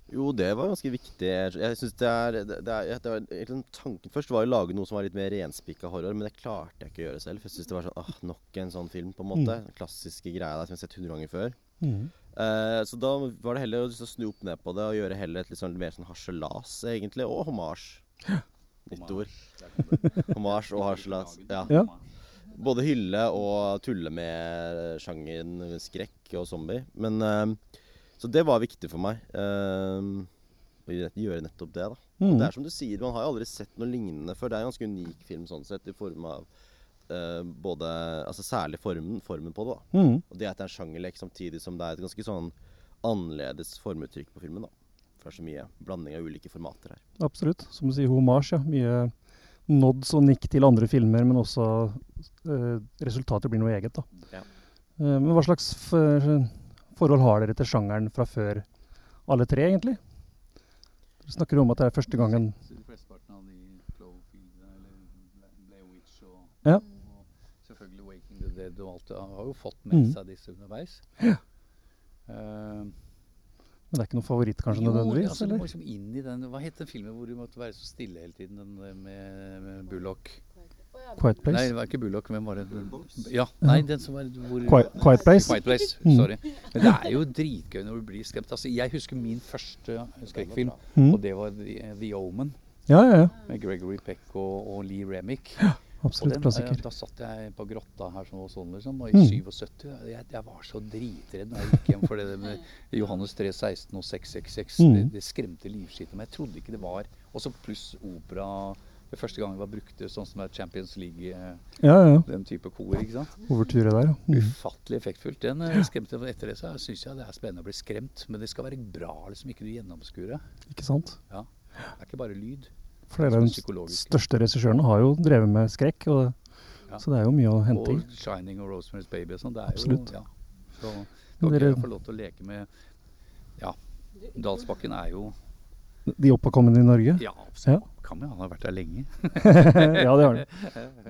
Jo, det var ganske viktig. Jeg synes det er, det, det er, det er, Tanken først var å lage noe som var litt mer renspikka horror, men det klarte jeg ikke å gjøre selv. For jeg synes det var sånn ah, nok en sånn film, på en måte. Den klassiske greia der som jeg har sett hundre ganger før. Mm. Eh, så da var det heller å liksom snu opp ned på det og gjøre heller et litt sånn mer sånn harselas, egentlig. Og hommage. (gasps) Nytt ord. Hommage og harselas. Ja. Ja. Både hylle og tulle med sjangeren skrekk og zombie. Men eh, Så det var viktig for meg. eh, å gjøre nettopp det, da. Og Mhm. Det er som du sier, man har jo aldri sett noe lignende før. Det er en ganske unik film sånn sett, i form av uh, både Altså særlig formen, formen på det, da. Mm. Og det at det er en sjangerlek samtidig som det er et ganske sånn annerledes formuttrykk på filmen, da. For det er så mye blanding av ulike formater her. Absolutt. Som du sier, homasj, Ja. Mye nods og nikk til andre filmer, men også uh, resultatet blir noe eget, da. Ja. Uh, men hva slags forhold har dere til sjangeren fra før, alle tre, egentlig? Dere snakker om at det er første gangen Ja. og selvfølgelig Waking the Dead og alt det har jo fått med Mhm. seg disse underveis. Ja. Uh, Men det er ikke noen favoritt, kanskje, jo, nødvendigvis? altså, eller? liksom inn i den Hva het den filmen hvor du måtte være så stille hele tiden? Den med, med Bullock. Quiet Place? Nei, det var ikke Bullock. Hvem var det? Ja, nei, den som var hvor, Quiet- Quiet Place? Quiet Place, Mm. Sorry. Men det er jo dritgøy når du blir skremt. Altså, jeg husker min første skrekkfilm, Mm. og det var The, The Omen. Ja, ja, ja. Med Gregory Peck og, og Lee Remick. Ja, absolutt og den, klassiker. eh, Da satt jeg på grotta her som var sånn, liksom. Og i Mm. 77 jeg, jeg var så dritredd når jeg gikk hjem for det med Johannes 3, 16 og 666. Mm. Det, det skremte livskiten Men meg. Jeg trodde ikke det var Og så pluss opera. Det første gang det var brukt sånn som er Champions League, eh, Ja, ja. den type kor, ikke sant. Overture der, ja. Mm. Ufattelig effektfullt. Den skremte skremte Etter det så syns jeg det er spennende å bli skremt, men det skal være bra, liksom. Ikke du gjennomskuer det. Ikke sant? Ja. Det er ikke bare lyd. For av psykologisk. største regissørene har jo drevet med skrekk, og, Ja. så det er jo mye å hente i. Og 'Shining' og 'Rosemary's Baby' og sånn. Det er Absolutt. jo ja. Så kan dere- få lov til å leke med Ja. Dalsbakken er jo De oppadkommende i Norge? Ja, Ja. kan jo. Han har vært der lenge. (laughs) ja, det har han.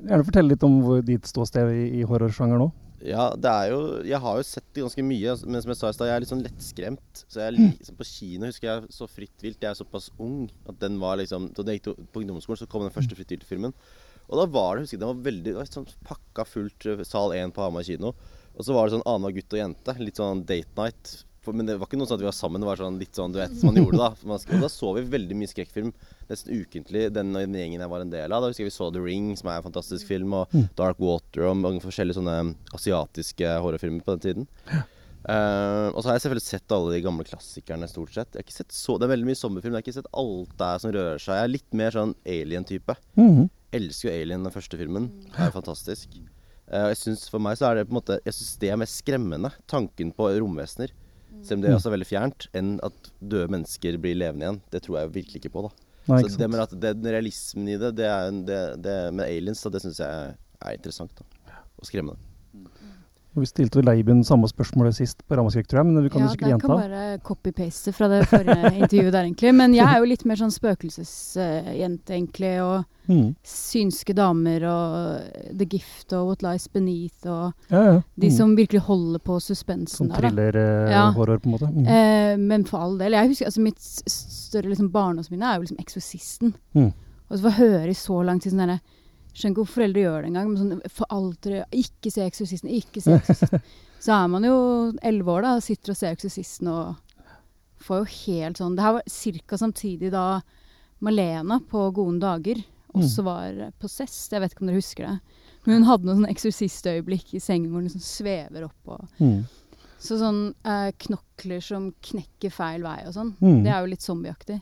Gjerne fortelle litt om hvor ditt ståsted i, i horrorsjanger nå. Ja, det er jo Jeg har jo sett det ganske mye, altså, men som jeg sa i stad, jeg er litt sånn lettskremt. Så jeg liksom på kino husker jeg så Fritt vilt. Jeg er såpass ung at den var liksom Da jeg gikk til- på ungdomsskolen, så kom den første Fritt vilt-filmen. Og da var det husker jeg, den var veldig Det var sånn pakka fullt eh, sal 1 på Hamar kino. Og så var det sånn annenhver gutt og jente. Litt sånn date night. For, men det var ikke noe sånn at vi var sammen. Det var sånn litt sånn du vet som man gjorde da. Man, og da så vi veldig mye skrekkfilm nesten ukentlig. Den, den gjengen jeg var en del av. Da husker jeg vi så The Ring, som er en fantastisk film, og Dark Water og mange forskjellige sånne asiatiske horrorfilmer på den tiden. Uh, og så har jeg selvfølgelig sett alle de gamle klassikerne stort sett. Jeg har ikke sett så, Det er veldig mye sommerfilm. Jeg har ikke sett alt der som rører seg. Jeg er litt mer sånn alien-type. Mhm. Elsker jo Alien, den første filmen. Det er fantastisk. Uh, jeg synes For meg så er det på en måte Jeg synes det er mest skremmende. Tanken på romvesener. Selv om det er også veldig fjernt. Enn at døde mennesker blir levende igjen. Det tror jeg virkelig ikke på, da. Nei, ikke så det med at den realismen i det, det, er, en- det, det med aliens, da, det syns jeg er interessant. da Og skremmende. Og Vi stilte Leiben samme spørsmålet sist på Ramaskrik, tror jeg, men du kan ja, jo sikkert gjenta. Ja, det kan bare copy-paste fra det forrige (laughs) intervjuet der, egentlig. Men jeg er jo litt mer sånn spøkelsesjente, egentlig. Og mm. synske damer og The Gift og What Lies Beneath og Ja, ja. de Mhm. som virkelig holder på suspensen Sånn der. Ja. thriller-horror, på en måte. Mm. Eh, men for all del. Jeg husker, altså Mitt større liksom, barndomsminne er jo liksom 'Eksorsisten'. Mm. Og så få høre i så lang tid sånn derre Skjønner ikke hvorfor foreldre gjør det engang. Men sånn, for aldri, Ikke se 'Eksorsisten', ikke se 'Eksorsisten'. (laughs) så er man jo elleve år da og sitter og ser 'Eksorsisten' og får jo helt sånn Det her var ca. samtidig da Malena på Gode dager også var possessed. Jeg vet ikke om dere husker det. Men hun hadde noen sånne eksorsistøyeblikk i sengen hvor hun liksom svever opp og mm. så sånn eh, knokler som knekker feil vei og sånn, Mm. det er jo litt zombieaktig.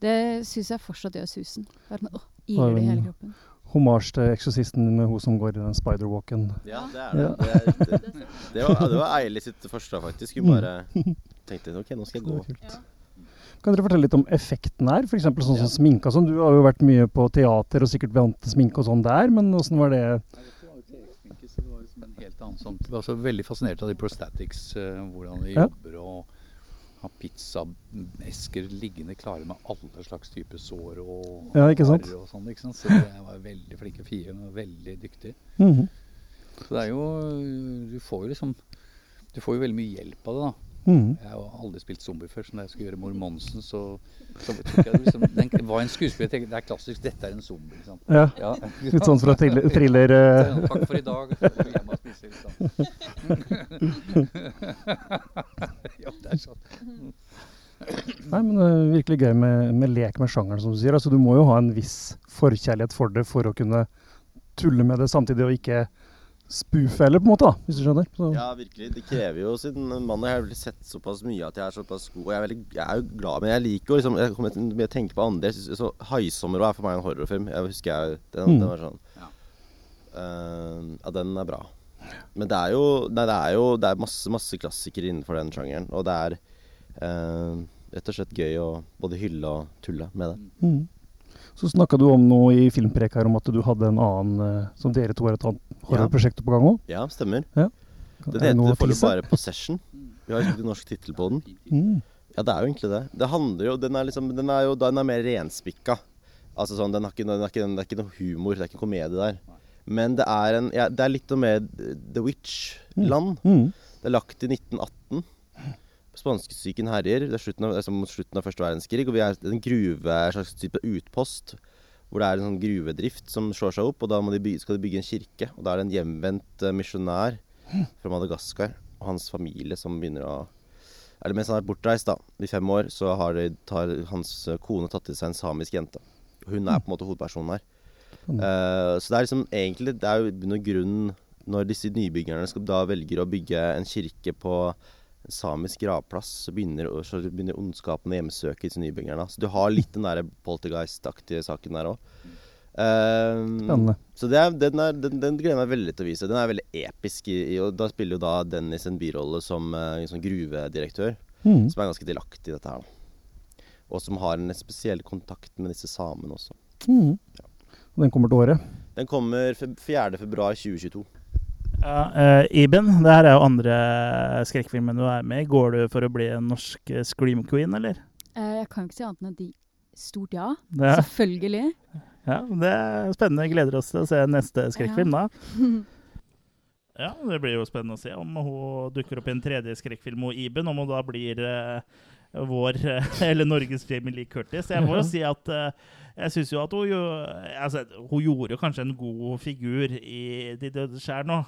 Det syns jeg fortsatt gjør susen. Det er sånn, åh, iler er det i hele kroppen. Hommage til Eksorsisten med hun som går i den spider-walken. Ja, det er det. Det, er, (laughs) det, det, var, det var Eili sitt første, faktisk. Hun Mm. bare (laughs) tenkte ok, nå skal jeg gå. Det. Kan dere fortelle litt om effekten her? F.eks. sånn som sminke og sånn. Du har jo vært mye på teater og sikkert vant til sminke og sånn der, men åssen var det? Det var liksom en helt annen sånn Jeg var også veldig fascinert av de prostatics, eh, hvordan de Ja. jobber og har pizzaesker liggende klare med alle slags typer sår og Ja, arr og sånn. ikke sant? Så jeg var veldig flinke fire, og veldig dyktig. Mhm. Så det er jo Du får jo liksom Du får jo veldig mye hjelp av det, da. Mhm. Jeg har aldri spilt zombie før, så når jeg skulle gjøre Mor Monsen, så, så tok jeg liksom den, var en skuespiller tenkte, Det er klassisk, dette er en zombie. Liksom. Ja, litt sånn fra thriller- thriller. Takk for i dag. så går vi hjem og spiser, liksom. ja, det er sånn. Nei, men er virkelig gøy med, med lek med sjangeren, som du sier. Altså, du må jo ha en viss forkjærlighet for det for å kunne tulle med det samtidig og ikke spoofe heller, på en måte, da, hvis du skjønner. Så, Ja, virkelig. Det krever jo Siden mann. jeg har vel sett såpass mye at jeg er såpass god. Og jeg er, veldig, jeg er jo glad, men jeg liker jo liksom Jeg kommer til å tenke på andre. Jeg synes, så 'Haisommer' er for meg en horrorfilm. Jeg husker jeg Den, Mm. den var sånn Eh, Ja, den er bra. Men det er jo Nei, det er jo Det er masse, masse klassikere innenfor den sjangeren. Og det er uh, rett og slett gøy å både hylle og tulle med det. Mhm. Så snakka du om noe i filmprek her om at du hadde en annen eh, Som dere to har et annet horrorprosjekt på gang òg? Ja, stemmer. Ja. Den Er heter foreløpig bare 'Possession'. Vi har ikke norsk tittel på den. Mm. Ja, det er jo egentlig det. Det handler jo Den er liksom Den er jo den er mer renspikka. Altså sånn, den har ikke, den ikke, det er ikke noe humor, det er ikke en komedie der. Men det er en ja, Det er litt med The Witch-land. Mm. Det er lagt i 1918. Spanskesyken herjer. Det er slutten av, altså mot slutten av første verdenskrig. Og vi er en gruve, en slags type utpost. Hvor det er en sånn gruvedrift som slår seg opp. Og da må de bygge, skal de bygge en kirke. Og da er det en hjemvendt eh, misjonær fra Madagaskar og hans familie som begynner å Eller mens han har vært bortreist da, i fem år, så har de, tar hans eh, kone tatt til seg en samisk jente. Hun er på en måte hovedpersonen her. Uh, så det er liksom egentlig Det er jo noen bunn og grunn når disse nybyggerne skal da velger å bygge en kirke på en samisk gravplass, så begynner, så begynner ondskapen å hjemsøke disse nybyggerne. Så du har litt den der poltergeist-aktige saken der òg. Spennende. Så det er, den, er, den, den gleder jeg meg veldig til å vise. Den er veldig episk. I, og da spiller jo da Dennis en birolle som, eh, som gruvedirektør, mm. som er ganske delaktig i dette her. da. Og som har en spesiell kontakt med disse samene også. Mhm. Og den kommer til året. Den kommer fe- 4. februar 2022. Ja, uh, Iben, det her er jo andre skrekkfilmen du er med i. Går du for å bli en norsk eh, scream queen, eller? Uh, jeg kan ikke si annet enn at de Stort ja. Ja. Selvfølgelig. Ja, det er spennende. Gleder oss til å se neste skrekkfilm da. (laughs) Ja, det blir jo spennende å se om hun dukker opp i en tredje skrekkfilm og Iben, om hun da blir eh, vår, eh, (laughs) eller Norges Jamie Lee Curtis. Jeg må jo si at eh, jeg syns jo at hun, jo, altså, hun gjorde jo kanskje en god figur i De døde skjær nå.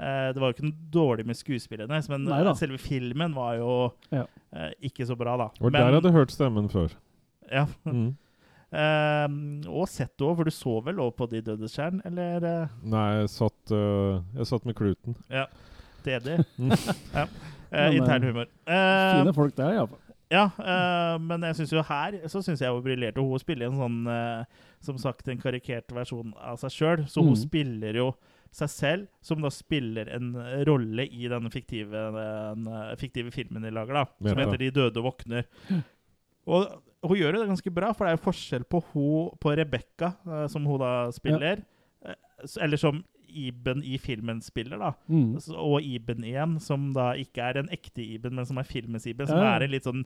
Eh, det var jo ikke noe dårlig med skuespillet hennes, men Neida. selve filmen var jo Ja. ikke så bra, da. Og Men- der hadde du hørt stemmen før. ja. Mm. Uh, (laughs) og sett òg, for du så vel òg på De dødes Skjær, eller? Nei, jeg satt, uh, jeg satt med kluten. Ja. DD. Mm. (laughs) ja. Uh, intern humor. Fine folk der, iallfall. Ja, uh, men jeg syns jo her så synes jeg hun briljerte. Hun spiller en sånn uh, som sagt en karikert versjon av seg sjøl. Så hun mm. spiller jo seg selv, som da spiller en rolle i denne fiktive, den, eh, fiktive filmen de lager, da. Som Meta. heter 'De døde våkner'. Og hun gjør jo det ganske bra, for det er jo forskjell på hun, på Rebekka, som hun da spiller, ja. eller som Iben i filmen spiller, da. Mm. Og Iben igjen, som da ikke er en ekte Iben, men som er filmens Iben, som Ja. er en litt sånn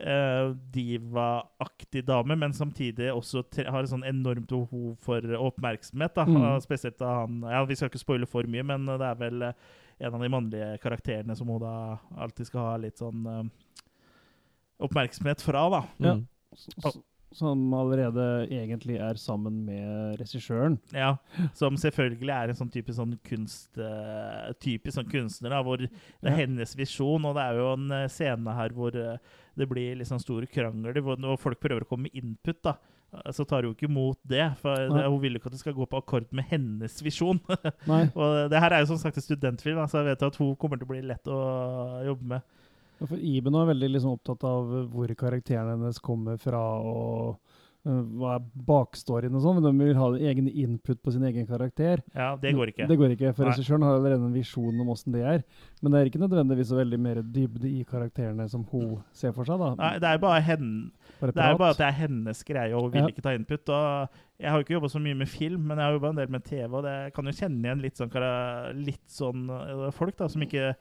uh, diva-aktig dame, men samtidig også tre har et sånn enormt behov for oppmerksomhet. da. Mm. Spesielt da han ja, Vi skal ikke spoile for mye, men det er vel eh, en av de mannlige karakterene som hun da alltid skal ha litt sånn uh, oppmerksomhet fra, da. Ja. Mm. Som allerede egentlig er sammen med regissøren. Ja, Som selvfølgelig er en sånn type sånn kunst, eh, typisk sånn kunstner, da, hvor det er Ja. hennes visjon. Og det er jo en eh, scene her hvor eh, det blir liksom store krangler, hvor når folk prøver å komme med input. da, Så tar hun ikke imot det. For det, hun vil ikke at det skal gå på akkord med hennes visjon. (laughs) Og det her er jo som sagt en studentfilm, så så jeg vet at hun kommer til å bli lett å jobbe med. Ja, For Iben er veldig liksom opptatt av hvor karakteren hennes kommer fra, og uh, hva er bakstoryen og sånn, men de vil ha egen input på sin egen karakter. Ja, det går ikke. Det går ikke, For regissøren har allerede en visjon om åssen det er. Men det er ikke nødvendigvis så veldig mer dybde i karakterene som hun ser for seg, da. Nei, det er bare, henne det er bare at det er hennes greie, og hun vil Ja. ikke ta input. Og jeg har jo ikke jobba så mye med film, men jeg har jobba en del med TV, og det kan jo kjenne igjen litt sånn, litt sånn eh, folk da, som ikke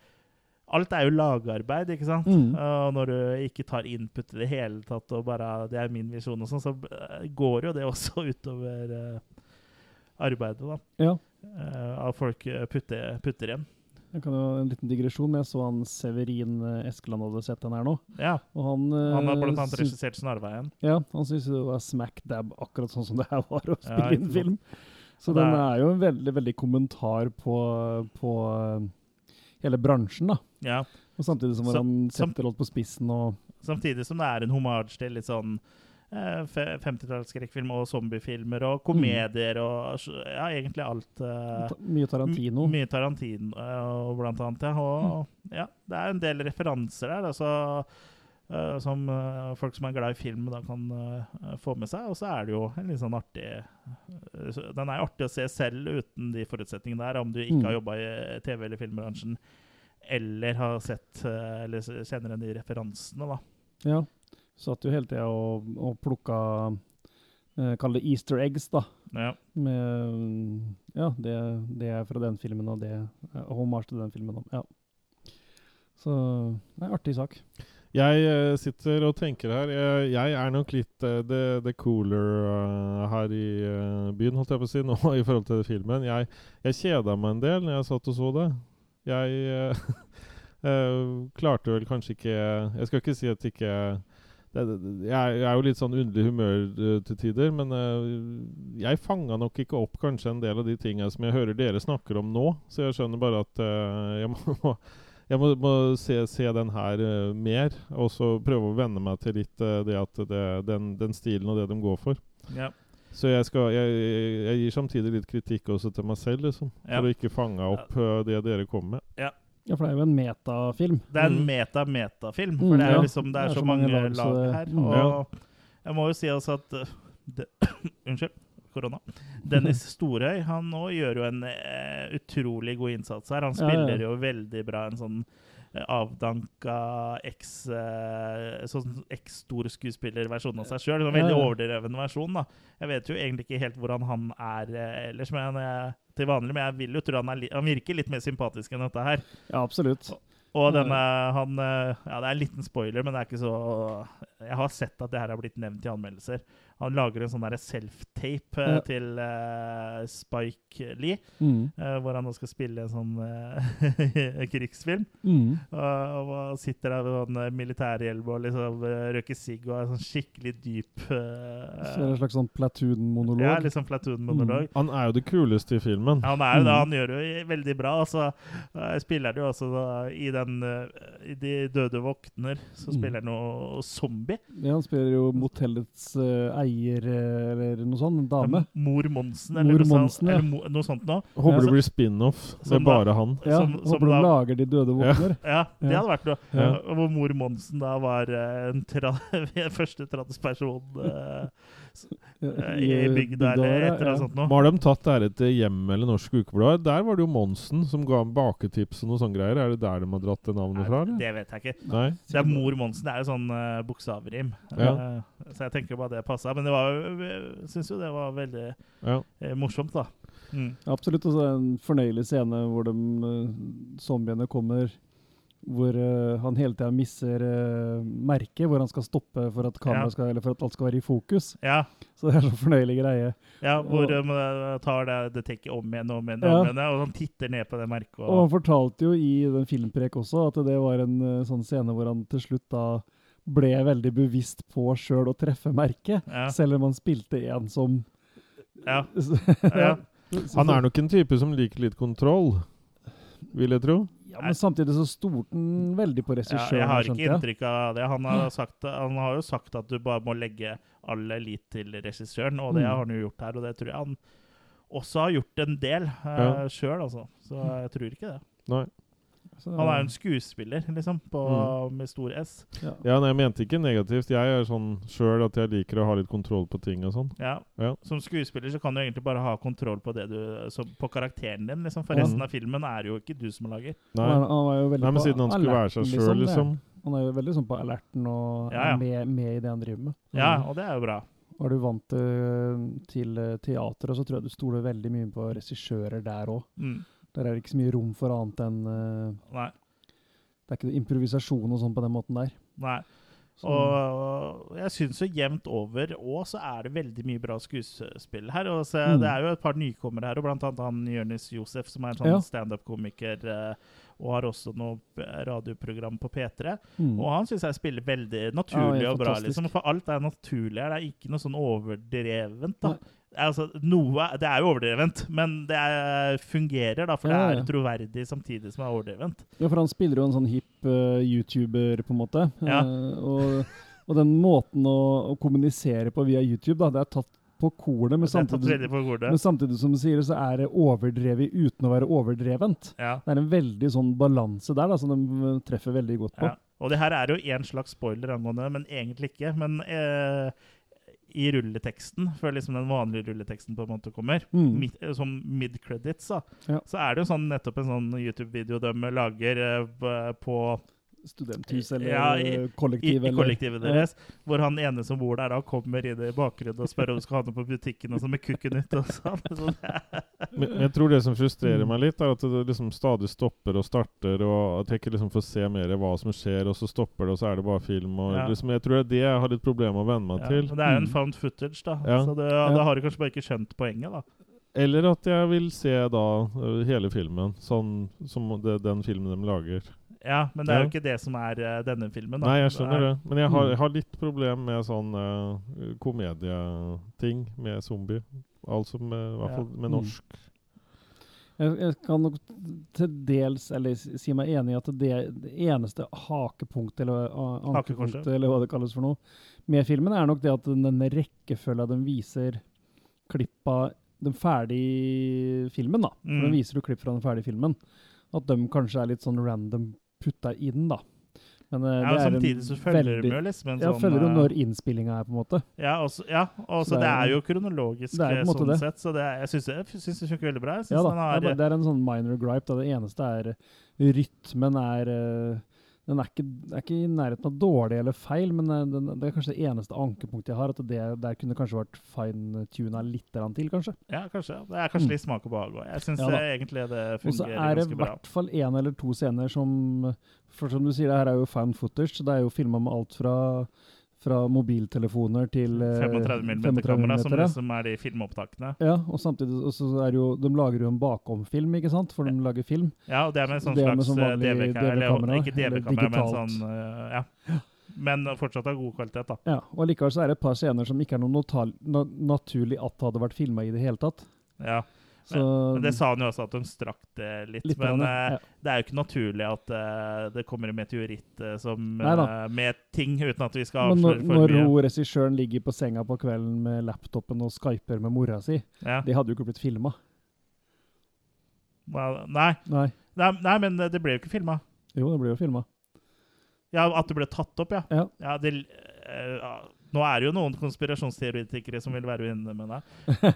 Alt er jo lagarbeid, ikke sant? Mm. Og når du ikke tar input i det hele tatt, og bare det er min visjon og sånn, så eh, går jo det (laughs) også utover eh, arbeidet, da. Ja. Eh, av folk putter, putter igjen. Jeg kan jo En liten digresjon, men jeg så han Severin Eskeland hadde sett den her nå. Ja. Og han, Han har blant annet regissert 'Snarveien'. Ja, han syntes det var smack dab akkurat sånn som det her var å spille ja, inn film. Så den er- jo en veldig veldig kommentar på, på hele bransjen, da. Ja. Og samtidig som han setter alt på spissen og Samtidig som det er en hommage til litt sånn eh, 50-tallsskrekkfilm og zombiefilmer og komedier og ja, egentlig alt. eh, mye Tarantino. Mye Tarantino eh, blant annet, ja. Og ja, det er en del referanser der, altså, eh, som eh, folk som er glad i film, da kan eh, få med seg. Og så er det jo en litt sånn artig eh, Den er artig å se selv uten de forutsetningene der, om du ikke Mm. har jobba i TV- eller filmbransjen. Eller har sett eh, Eller kjenner igjen de referansene, da. Ja. Satt jo hele tida og, og plukka eh, Kall det easter eggs, da. Ja. Med mm, Ja, det, det er fra den filmen, og det er homage til den filmen. Ja. Så det er en artig sak. Jeg eh, sitter og tenker her Jeg, jeg er nok litt uh, the, the cooler uh, her i uh, byen, holdt jeg på å si, (laughs) nå i forhold til filmen. Jeg, jeg kjeda meg en del når jeg satt og så det. Jeg uh, (laughs) eh, klarte vel kanskje ikke Jeg skal ikke si at ikke det, det, jeg, jeg er jo litt sånn underlig humør eh, til tider, men eh, jeg fanga nok ikke opp kanskje en del av de tinga som jeg hører dere snakker om nå. Så jeg skjønner bare at eh, jeg må, (laughs) jeg må, må se, se den her uh, mer, og så prøve å venne meg til litt uh, det at det, den, den stilen og det de går for. Ja. Så jeg, skal, jeg, jeg, gir samtidig litt kritikk også til meg selv, liksom. Ja. For å ikke fange opp uh, det dere kommer med. Ja. Ja, for det er jo en metafilm. Det er en Mm. meta-metafilm, Mm, for det er jo ja. liksom Det er så mange lag, så her. mm. Og jeg må jo si også at uh, det, (coughs) Unnskyld. Korona. Dennis Storhøy han nå gjør jo en uh, utrolig god innsats her. Han Ja, ja. spiller jo veldig bra en sånn uh, avdanka eks uh, sånn eks-storskuespillerversjon av seg sjøl. En veldig Ja, ja. overdreven versjon. da. Jeg vet jo egentlig ikke helt hvordan han er ellers men jeg, til vanlig, men jeg vil jo tro han, er han virker litt mer sympatisk enn dette her. Ja, absolutt. Og denne, han Ja, det er en liten spoiler, men det er ikke så Jeg har sett at det her har blitt nevnt i anmeldelser. Han lager en sånn self-tape eh, Ja. til uh, Spike Lee, Mm. uh, hvor han nå skal spille en sånn uh, (laughs) krigsfilm. Mm. Og, og sitter der med sånn militærhjelm og liksom uh, røyker sigg og er sånn skikkelig dyp Så er det en slags sånn platoon-monolog. Ja, liksom platoon-monolog. Han er jo det kuleste i filmen. Han er jo det, Mm. han gjør det jo veldig bra. Altså, eh, spiller det jo også da, i den I De døde våkner, så Mm. spiller han jo zombie. Ja, han spiller jo motellets eier, eh, eller noe sånt. En dame. Mor Monsen, eller, Mor noe, sånt, Monsen, ja. eller mo, noe sånt noe. Håper Ja, det blir spin-off. Er bare han. Ja, som- som håper de lager De døde våkner. Ja, det hadde vært noe. Ja. Hvor mor Monsen da var eh, en tra (laughs) første transperson eh, i bygda eller et eller annet sånt noe. Har de tatt ære til etter Hjem eller Norsk Ukeblad? Der var det jo Monsen som ga baketips og noe sånne greier. Er det der de har dratt det navnet fra? eller? Det vet jeg ikke. Nei. Så det er Mor Monsen. Det er jo sånn uh, bokstavrim. Ja. Uh, så jeg tenker bare det passa. Men det var Jeg syns jo det var veldig Ja. uh, morsomt, da. Mm. Absolutt. Og så er det en fornøyelig scene hvor de uh, zombiene kommer hvor uh, han hele tida misser uh, merket, hvor han skal stoppe for at, Ja. skal, eller for at alt skal være i fokus. Ja. Så det er så fornøyelig greie. Ja, hvor Og- eh, tar det, det tekket om igjen og om igjen, Ja. om igjen, og han titter ned på det merket. Og Og, han fortalte jo i den filmprek også at det var en sånn scene hvor han til slutt da ble veldig bevisst på sjøl å treffe merket, Ja. selv om han spilte en som Ja. (laughs) Ja. Han er nok en type som liker litt kontroll, vil jeg tro. Ja, men samtidig så stolte han veldig på ja, regissøren. jeg har ikke inntrykk av det. Han har, sagt, han har jo sagt at du bare må legge all lit til regissøren, og det Mm. har han jo gjort her. Og det tror jeg han også har gjort en del uh, Ja. sjøl, altså. Så jeg tror ikke det. Nei. Han er jo en skuespiller, liksom, på, Mm. med stor S. Ja. Ja, nei, jeg mente ikke negativt. Jeg er sånn sjøl at jeg liker å ha litt kontroll på ting og sånn. Ja. Ja. Som skuespiller så kan du egentlig bare ha kontroll på det du så, På karakteren din, liksom. For resten av filmen er det jo ikke du som lager. Nei. Han, han var jo veldig Nei, men siden han skulle være seg sjøl, liksom. liksom. Han er jo veldig sånn på alerten og Ja, ja. med, med i det han driver med. Ja, og det er jo bra. Er du vant til, til eh, teater, og så tror jeg du stoler veldig mye på regissører der òg. Mm. Der er det ikke så mye rom for annet enn uh, Nei. Det er ikke improvisasjon og sånn på den måten der. Nei. Så- Og jeg syns jo jevnt over òg så er det veldig mye bra skuespill her. Og så, Mm. Det er jo et par nykommere her, og blant annet han Jonis Josef, som er en sånn Ja. standup-komiker Uh, og har også noe radioprogram på P3. Mm. Og han syns jeg spiller veldig naturlig ja, og bra. liksom, For alt er naturlig her. Det er ikke noe sånn overdrevent. da. Altså, noe, Det er jo overdrevent, men det er, fungerer, da, for Ja, ja. det er troverdig samtidig som det er overdrevent. Ja, for han spiller jo en sånn hipp uh, YouTuber, på en måte. Ja. Uh, og, og den måten å, å kommunisere på via YouTube, da, det er tatt på kornet, men men samtidig som du sier, det, så er det overdrevet uten å være overdrevent. Ja. Det er en veldig sånn balanse der da, som de eh, treffer veldig godt på. Ja. Og det her er jo en slags spoiler angående, men egentlig ikke. Men eh, i rulleteksten, før liksom den vanlige rulleteksten på en måte kommer, Mm. mid, eh, som mid-credits, Ja. så er det jo sånn, nettopp en sånn YouTube-video de lager eh, på Studenthus eller Ja, i- kollektiv. I, i eller- kollektivet Ja. deres. Hvor han ene som bor der, da kommer inn i bakgrunnen og spør om du skal ha noe på butikken, og sånn med kukken ut og sånn. (laughs) Så det- Men jeg tror det som frustrerer meg litt, er at det liksom stadig stopper og starter, og at jeg ikke liksom får se mer hva som skjer, og så stopper det, og så er det bare film. Og Ja. liksom, jeg tror det er det jeg har litt problemer med å venne meg Ja, til. men det er jo en Mm. found footage, da. Ja. Så det, Ja. da har du kanskje bare ikke skjønt poenget, da. Eller at jeg vil se da øh, hele filmen, sånn som det, den filmen de lager. Ja, men det er Ja. jo ikke det som er uh, denne filmen. Da. Nei, jeg skjønner det. Men jeg har, Mm. jeg har litt problem med sånn uh, komedieting med zombie. Altså med, i hvert Ja. fall med Mm. norsk. Jeg, jeg kan nok til dels eller si meg enig i at det, det eneste hakepunktet, eller uh, ankepunktet, eller hva det kalles for noe, med filmen, er nok det at den- rekkefølga den viser klipp av den ferdige filmen, da. For Mm. den viser jo klipp fra den ferdige filmen. At de kanskje er litt sånn random putta inn, da. Men uh, Ja, er samtidig så følger veldig- de jo liksom en Ja, sånn følger jo eh, når innspillinga er, på en måte. Ja, også, ja også Så det, det det er- er jo kronologisk er eh, sånn det. sett, så det er, jeg syns det, funker veldig bra. Jeg synes Ja da, den har, er, det er en sånn minor gripe. Da. Det eneste er rytmen er eh, Den er ikke, er ikke i nærheten av dårlig eller feil, men eh, den, det er kanskje det eneste ankepunktet jeg har. At det der kunne kanskje vært fine-tuna litt til, kanskje. ja, kanskje. Det er kanskje Mm. litt smak og behag òg. Jeg syns Ja da. egentlig det Og så er det i hvert fall én eller to scener som For som du sier, det her er jo found footage. så Det er jo filma med alt fra, fra mobiltelefoner til eh, 35 mm-kamera, som som, er de filmopptakene. Ja, og samtidig og så er jo De lager jo en bakomfilm, ikke sant? For de lager film. Ja, og det er med sånn Det er slags sånn eh, DV-kamera. Ikke DV-kamera, men sånn eh, Ja. Men fortsatt av god kvalitet, da. Ja, og likevel så er det et par scener som ikke er noe na naturlig at hadde vært filma i det hele tatt. Ja. Så, Men, det sa han jo også, at de strakk det litt. Litt men grann, eh, ja. det er jo ikke naturlig at uh, det kommer en meteoritt uh, som, Neida. eh, med ting, uten at vi skal avsløre for når mye. Når regissøren ligger på senga på kvelden med laptopen og skyper med mora si, Ja. det hadde jo ikke blitt filma. Nei. Nei. nei. Nei, men det ble jo ikke filma. Jo, det ble jo filma. Ja, at det ble tatt opp, ja. Ja. det, eh, ja. Nå er det jo noen konspirasjonsteoretikere som vil være uenige med deg.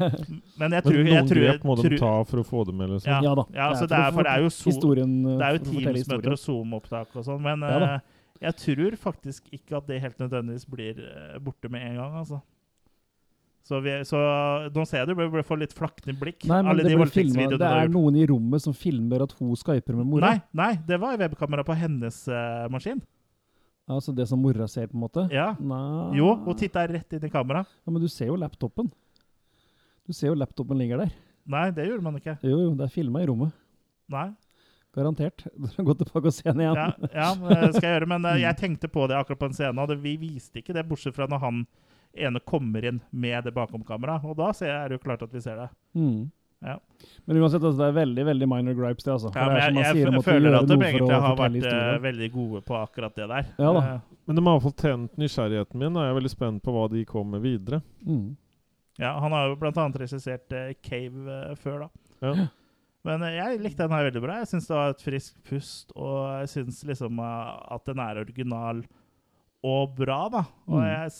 (laughs) Men jeg tror Men jeg noen tror, grep må de ta for å få det med, liksom. Ja, Ja da. Ja, Det er det er, for det er jo få Zoom- historien, Det er jo Teams-møter og Zoom-opptak og sånn, men Ja eh, jeg tror faktisk ikke at det helt nødvendigvis blir uh, borte med en gang, altså. Så, vi, så nå ser jeg du bør får litt flakkende blikk. Nei, men Alle det, de det du har er gjort. noen i rommet som filmer at hun skyper med mora. Nei, nei, det var webkamera på hennes uh, maskin. Altså det som mora ser, på en måte? Ja. Nei. Jo, hun titta rett inn i kamera. Ja, Men du ser jo laptopen. Du ser jo laptopen ligger der. Nei, det gjorde man ikke. Jo, jo, det er filma i rommet. Nei. Garantert. (laughs) Gå tilbake og se den igjen. Ja, ja det skal jeg gjøre, men eh, jeg tenkte på det akkurat på en scene, og vi viste ikke det, bortsett fra når han ene kommer inn med det bakom kameraet. Og da ser jeg, er det jo klart at vi ser det. Mm. Ja. Men uansett, altså, det er veldig veldig minor gripes, det. altså. Ja, det men jeg, jeg, jeg føler at de egentlig har vært eh, veldig gode på akkurat det der. Ja da. Men de har iallfall tent nysgjerrigheten min, og jeg er veldig spent på hva de kommer videre. Mm. ja, han har jo annet regissert uh, Cave uh, før, da. Ja. Men jeg likte den her veldig bra. Jeg syns det var et friskt pust, og jeg syns liksom at den er original og bra, da. Og Mm. jeg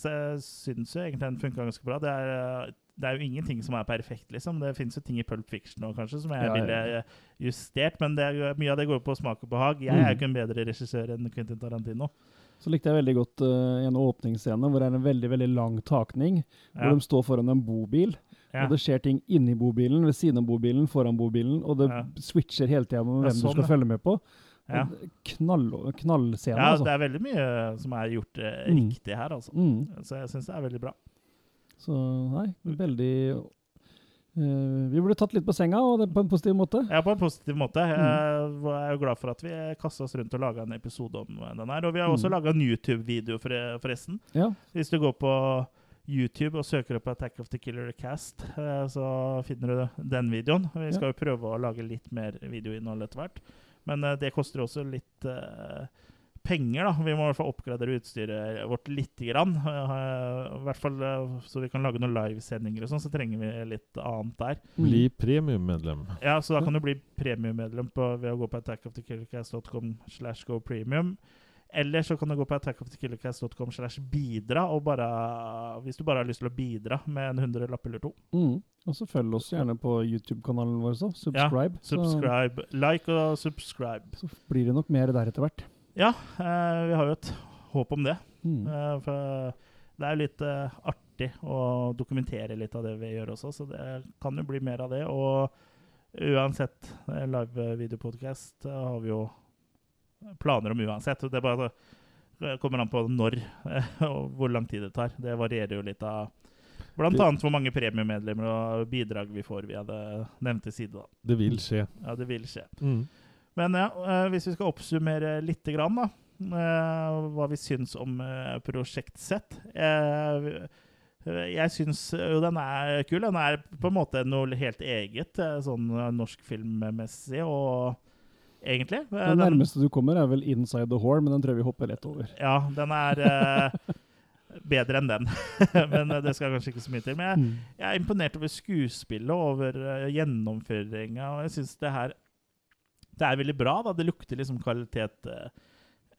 syns jo egentlig den funka ganske bra. Det er, det er jo ingenting som er perfekt, liksom. Det fins jo ting i Pulp Fiction nå, kanskje, som jeg Ja, ja, ville ja. eh, justert, men det, er- mye av det går på smak og behag. Jeg er Mm. jo ikke en bedre regissør enn Quentin Tarantino. Så likte jeg veldig godt uh, en åpningsscene hvor det er en veldig veldig lang takning. Ja. Hvor de står foran en bobil. Ja. Og det skjer ting inni bobilen, ved siden av bobilen, foran bobilen. Og det Ja. switcher hele tida med Ja, hvem sånn, du skal følge med på. Ja. Knall, knallscene, Ja, altså. det er veldig mye som er gjort Mm. riktig her, altså. Mm. Så jeg syns det er veldig bra. Så nei, veldig Uh, Vi ble tatt litt på senga, og det på en positiv måte. Ja, på en positiv måte. Mm. Jeg er jo glad for at vi kasta oss rundt og laga en episode om den her. Og vi har også Mm. laga en YouTube-video, for, forresten. Ja. Hvis du går på YouTube og søker opp 'Attack of the Killer Cast', eh, så finner du den videoen. Vi skal jo prøve å lage litt mer videoinnhold etter hvert. Men eh, det koster også litt eh, penger, da. Vi må i hvert fall oppgradere utstyret vårt lite grann. Eh, I hvert fall eh, så vi kan lage noen livesendinger og sånn, så trenger vi litt annet der. Bli premiummedlem. Ja, så da kan du bli premiummedlem ved å gå på attackofthekillercast.com slash go premium. Eller så kan du gå på attackofthekillercast.com slash bidra, og bare, hvis du bare har lyst til å bidra med en hundrelapp eller to. Mm. Og så følg oss gjerne på YouTube-kanalen vår også. Subscribe. Ja, subscribe. Like og subscribe. Så, så blir det nok mer der etter hvert. Ja, eh, vi har jo et håp om det. Mm. Eh, for det er jo litt eh, artig å dokumentere litt av det vi gjør også, så det kan jo bli mer av det. Og uansett, eh, live-videopodkast har vi jo planer om uansett. Det bare kommer an på når eh, (laughs) og hvor lang tid det tar. Det varierer jo litt av Blant annet hvor mange premiemedlemmer og bidrag vi får via det nevnte side. da. Det vil skje. Ja, det vil skje. Mm. Men ja, eh, hvis vi skal oppsummere litt grann, da, eh, hva vi syns om eh, Prosjekt Z Jeg syns jo den er kul. Den er på en måte noe helt eget, sånn norsk filmmessig, og egentlig Den, Det nærmeste du kommer, er vel 'Inside the Horn', men den tror jeg vi hopper rett over. Ja, den er eh, bedre enn den. (laughs) men det skal kanskje ikke så mye til. Men jeg, Mm. jeg er imponert over skuespillet over gjennomføringa. Og jeg syns det her Det er veldig bra. da, Det lukter liksom kvalitet eh,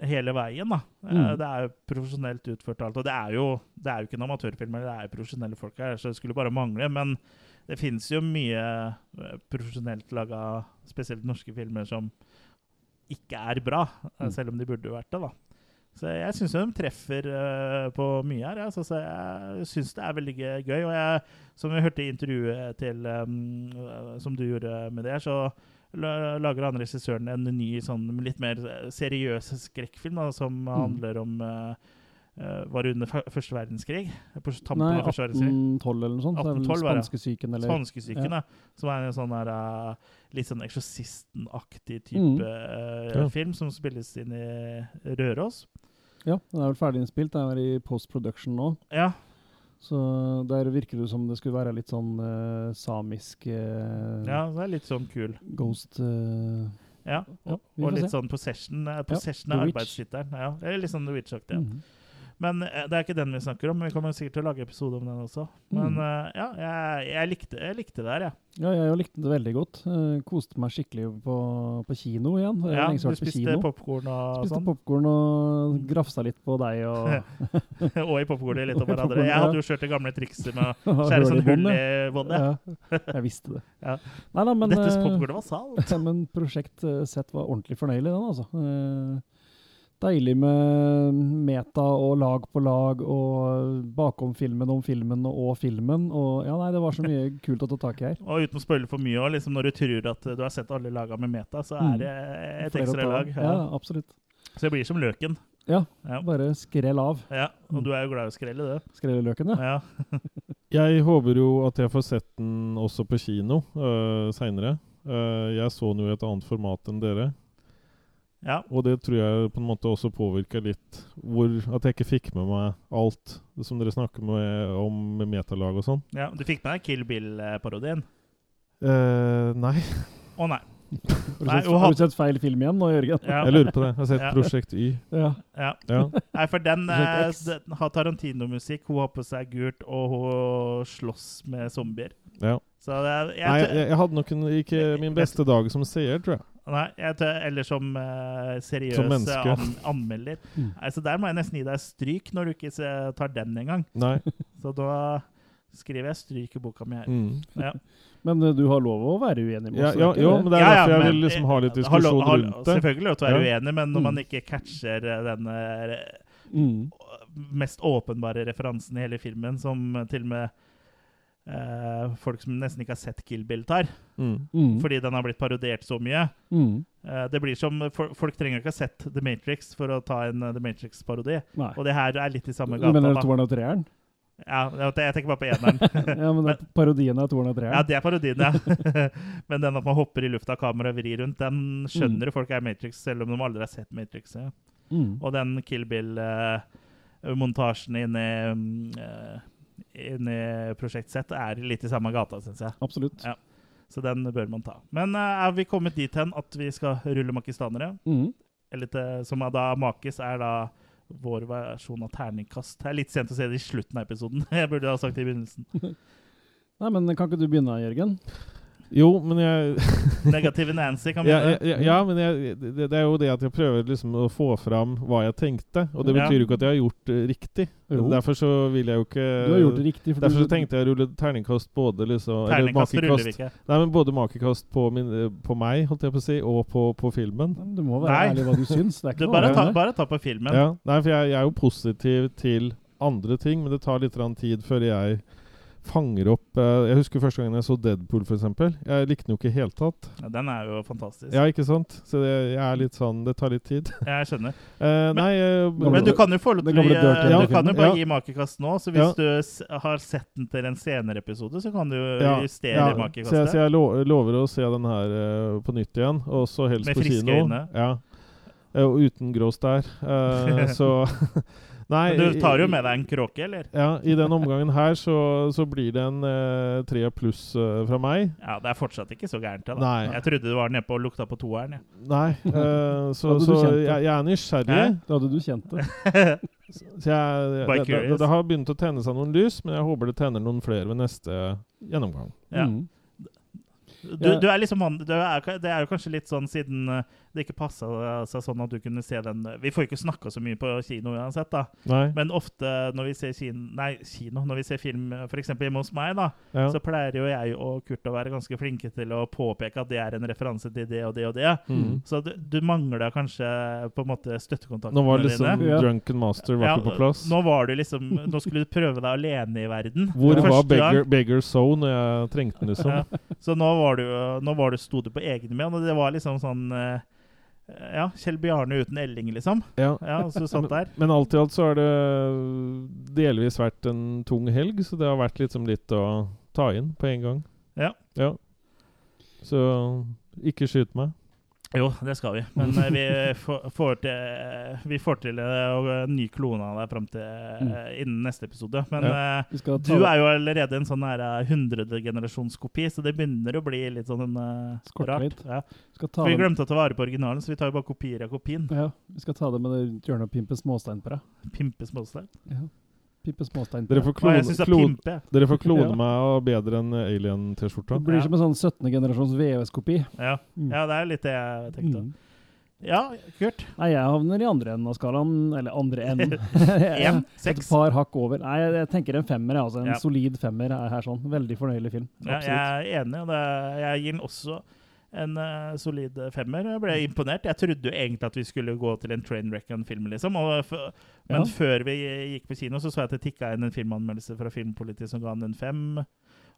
hele veien. da. Eh, Mm. det er jo profesjonelt utført alt. Og det er jo, det er jo ikke en amatørfilm, det er jo profesjonelle folk her, så det skulle bare mangle. Men det fins jo mye eh, profesjonelt laga, spesielt norske filmer, som ikke er bra, Mm. selv om de burde vært det. da. Så jeg syns de treffer uh, på mye her. Ja. Så, så jeg syns det er veldig gøy-. Og jeg, som vi hørte i intervjuet til, um, som du gjorde med det, så lager han regissøren en ny, sånn litt mer seriøs skrekkfilm da, som Mm. handler om uh, Var det under første verdenskrig? På tampen Nei, av første verdenskrig? 1812 eller noe sånt. Det er vel 1812 var det. spanskesyken eller Spanskesyken, ja. ja. Som er en sånn der, uh, litt sånn Eksorsisten-aktig type Mm. Ja. film som spilles inn i Røros. Ja, den er vel ferdig innspilt. Den er i post-production nå. Ja. Så der virker det som det skulle være litt sånn uh, samisk uh, Ja, det er litt sånn kul. Ghost uh, Ja, og, ja, og litt se. sånn Possession. Possession ja, er arbeidstittelen. Ja, eller litt sånn The Witch-aktig. Ja. Mhm. Men eh, det er ikke den vi snakker om. Vi kommer sikkert til å lage episode om den også. Men mm. uh, ja, jeg, jeg, likte, jeg likte det her, jeg. Ja, jeg likte det veldig godt. Uh, koste meg skikkelig på, på kino igjen. Ja, du spiste popkorn popcorn og Spiste sånn? popkorn og grafsa litt på deg og (laughs) og i popkornet litt om hverandre. (laughs) Jeg hadde jo kjørt det gamle trikset med å (laughs) skjære sånn hull i båndet. Ja, jeg visste det. Ja. Nei, da, men, Dette popkornet var salt. men Prosjekt sett var ordentlig fornøyelig, den, altså. Eh, Deilig med meta og lag på lag, og bakom filmen om filmen og filmen. Og ja, nei, det var så mye (laughs) kult å ta tak i her. Og uten å spoile for mye, liksom når du tror at du har sett alle laga med meta, så Mm. er det et ekstra lag. Ja, absolutt. Så det blir som løken. Ja, Ja. bare skrell av. Ja, og du er jo glad i å skrelle, du. Skrelleløken, ja. Ja. (laughs) Jeg håper jo at jeg får sett den også på kino uh, seinere. jeg så den jo i et annet format enn dere. Ja. Og det tror jeg på en måte også påvirka litt hvor, at jeg ikke fikk med meg alt som dere snakker med, om med metalag og sånn. ja. Du fikk med deg Kill Bill-parodien? Uh, nei. Å nei. (laughs) Har du, Nei, sett, og har du sett feil film igjen nå, Jørgen? Ja. Jeg lurer på det. Jeg har sett Ja. Prosjekt Y. Ja. Ja. Ja. Nei, for den, eh, den har Tarantino-musikk, hun har på seg gult, og hun slåss med zombier. Ja. Så det jeg, Nei, jeg, jeg hadde nok ikke min beste dag som seer, tror jeg. Nei, jeg tør, eller som uh, seriøs Som an, anmelder. Mm. Altså, der må jeg nesten gi deg stryk når du ikke tar den engang. (laughs) Så da skriver jeg stryk i boka mi her. Mm. Ja. (laughs) Men eh, du har lov å være uenig med Ja, oss? ja, ja, jo, men det er derfor jeg vil liksom ha litt diskusjon har lov- diskusjon har- rundt det. Selvfølgelig lov til å være Ja. uenig, men når Mm. man ikke catcher eh, den eh, Mm. mest åpenbare referansen i hele filmen, som til og med eh, folk som nesten ikke har sett Kill Bill, tar. Mm. Mm. Fordi den har blitt parodiert så mye. Mm. Eh, det blir som, for, Folk trenger ikke ha sett The Matrix for å ta en uh, The Matrix-parodi. Og det her er litt i samme Du gata. mener da. toeren og treeren? Ja, jeg jeg tenker bare på eneren. (laughs) ja, men er parodien av toeren og treeren? Ja, det er parodien, ja. (laughs) Men den at man hopper i lufta, kamera vrir rundt, den skjønner folk er Matrix, selv om de aldri har sett Matrix. Ja. Mm. Og den Kill Bill-montasjen inni, uh, inni Prosjekt Z er litt i samme gata, syns jeg. Absolutt. Ja. Så den bør man ta. Men uh, er vi kommet dit hen at vi skal rulle makistanere? Mm. Eller til, som er da makis, er da vår versjon av terningkast. Det er litt sent å se det i slutten av episoden. (laughs) Jeg burde ha sagt det i begynnelsen. (laughs) Nei, men kan ikke du begynne, Jørgen? Jo, men jeg (laughs) Negative Nancy kan ja, begynne. ja, ja, men jeg, det, det er jo det at jeg prøver liksom å få fram hva jeg tenkte. Og det betyr jo ikke at jeg har gjort det riktig. Jo. Derfor så vil jeg jo ikke Du har gjort det riktig, for Derfor du- så tenkte jeg å rulle terningkast både liksom eller Terningkast ruller vi ikke. Nei, men både makekast på, min, på meg, holdt jeg på å si, og på, på filmen. Du må være Nei. ærlig hva du syns. Det er (laughs) ikke Du bare ta, bare ta på filmen. Ja, nei, for jeg, jeg er jo positiv til andre ting, men det tar litt tid før jeg fanger opp eh, Jeg husker første gangen jeg så Deadpool, f.eks. Jeg likte den jo ikke i det hele tatt. Ja, den er jo fantastisk. Ja, ikke sant? Så det, jeg er litt sånn Det tar litt tid. (laughs) Jeg skjønner. Eh, nei eh, Men du kan jo få lov til å gi- Dirty Du kan jo bare Ja. gi makekast nå, så hvis Ja. du s har sett den til en senere episode, så kan du Ja, justere ja, Så jeg, så jeg lover å se den her uh, på nytt igjen, og så helst Med på friske øyne. Ja. Og uten grå stær. Uh, så (laughs) Nei Men du tar jo med deg en kråke, eller? Ja, i den omgangen her så, så blir det en eh, tre pluss eh, fra meg. Ja, det er fortsatt ikke så gærent. Da. Nei. Jeg trodde du var nede på og lukta på toeren. Ja. Nei, (laughs) eh, så, så jeg, jeg er nysgjerrig. Hæ? Da hadde du kjent det. (laughs) Så jeg, By det, det, det har begynt å tenne seg noen lys, men jeg håper det tenner noen flere ved neste gjennomgang. Ja. Mm. Du, du er liksom du er, Det er jo kanskje litt sånn siden eh, det ikke passa seg sånn at du kunne se den Vi får jo ikke snakka så mye på kino uansett, da. Nei. Men ofte når vi ser kino, nei, kino, når vi ser film f.eks. hjemme hos meg, da, Ja. så pleier jo jeg og Kurt å være ganske flinke til å påpeke at det er en referanse til det og det og det. Mm. Så du, du mangla kanskje på en måte støttekontaktene Nå var liksom dine. Drunken Master var ikke på plass. Nå var du liksom Nå skulle du prøve deg alene i verden. (laughs) Hvor var. Beggar, Beggar Zone når jeg trengte den, liksom? Ja. Så nå var du, nå var du sto du på egne ben, og det var liksom sånn eh, Ja, Kjell Bjarne uten Elling, liksom. Ja. så du satt der. Men alt i alt så har det delvis vært en tung helg, så det har vært liksom litt å ta inn på en gang. Ja. ja. Så ikke skyt meg. Jo, det skal vi. Men eh, vi får, får til, vi får til eh, en ny klone av deg fram til mm. innen neste episode. Men Ja. eh, du er jo allerede en sånn her eh, hundredegenerasjonskopi, så det begynner å bli litt sånn uh, rart. Ja. Vi glemte å ta vare på originalen, så vi tar jo bare kopier av kopien. Ja, vi skal ta det med det hjørnet og pimpe småstein på deg. Pimpe småstein. Ja. Pimpe småstein Dere får klone, er klone, dere får (laughs) klone Ja. meg og bedre enn Alien-T-skjorta. Det blir som en sånn 17. generasjons VVS-kopi. Ja. Mm. ja, det er litt det jeg tenkte. Mm. Ja, Kurt? Nei, jeg havner i andre enden av skalaen. Eller andre (laughs) enden. En? (laughs) Et par hakk over. Nei, jeg, jeg tenker en femmer. Altså. En Ja. solid femmer er her sånn. Veldig fornøyelig film. Ja, jeg er enig. og det, jeg gir den også en uh, solid femmer. Jeg ble imponert. Jeg trodde jo egentlig at vi skulle gå til en train wreck en film, liksom. Og men Ja. før vi gikk på kino, så så jeg at det tikka inn en filmanmeldelse fra Filmpolitiet som ga den en fem.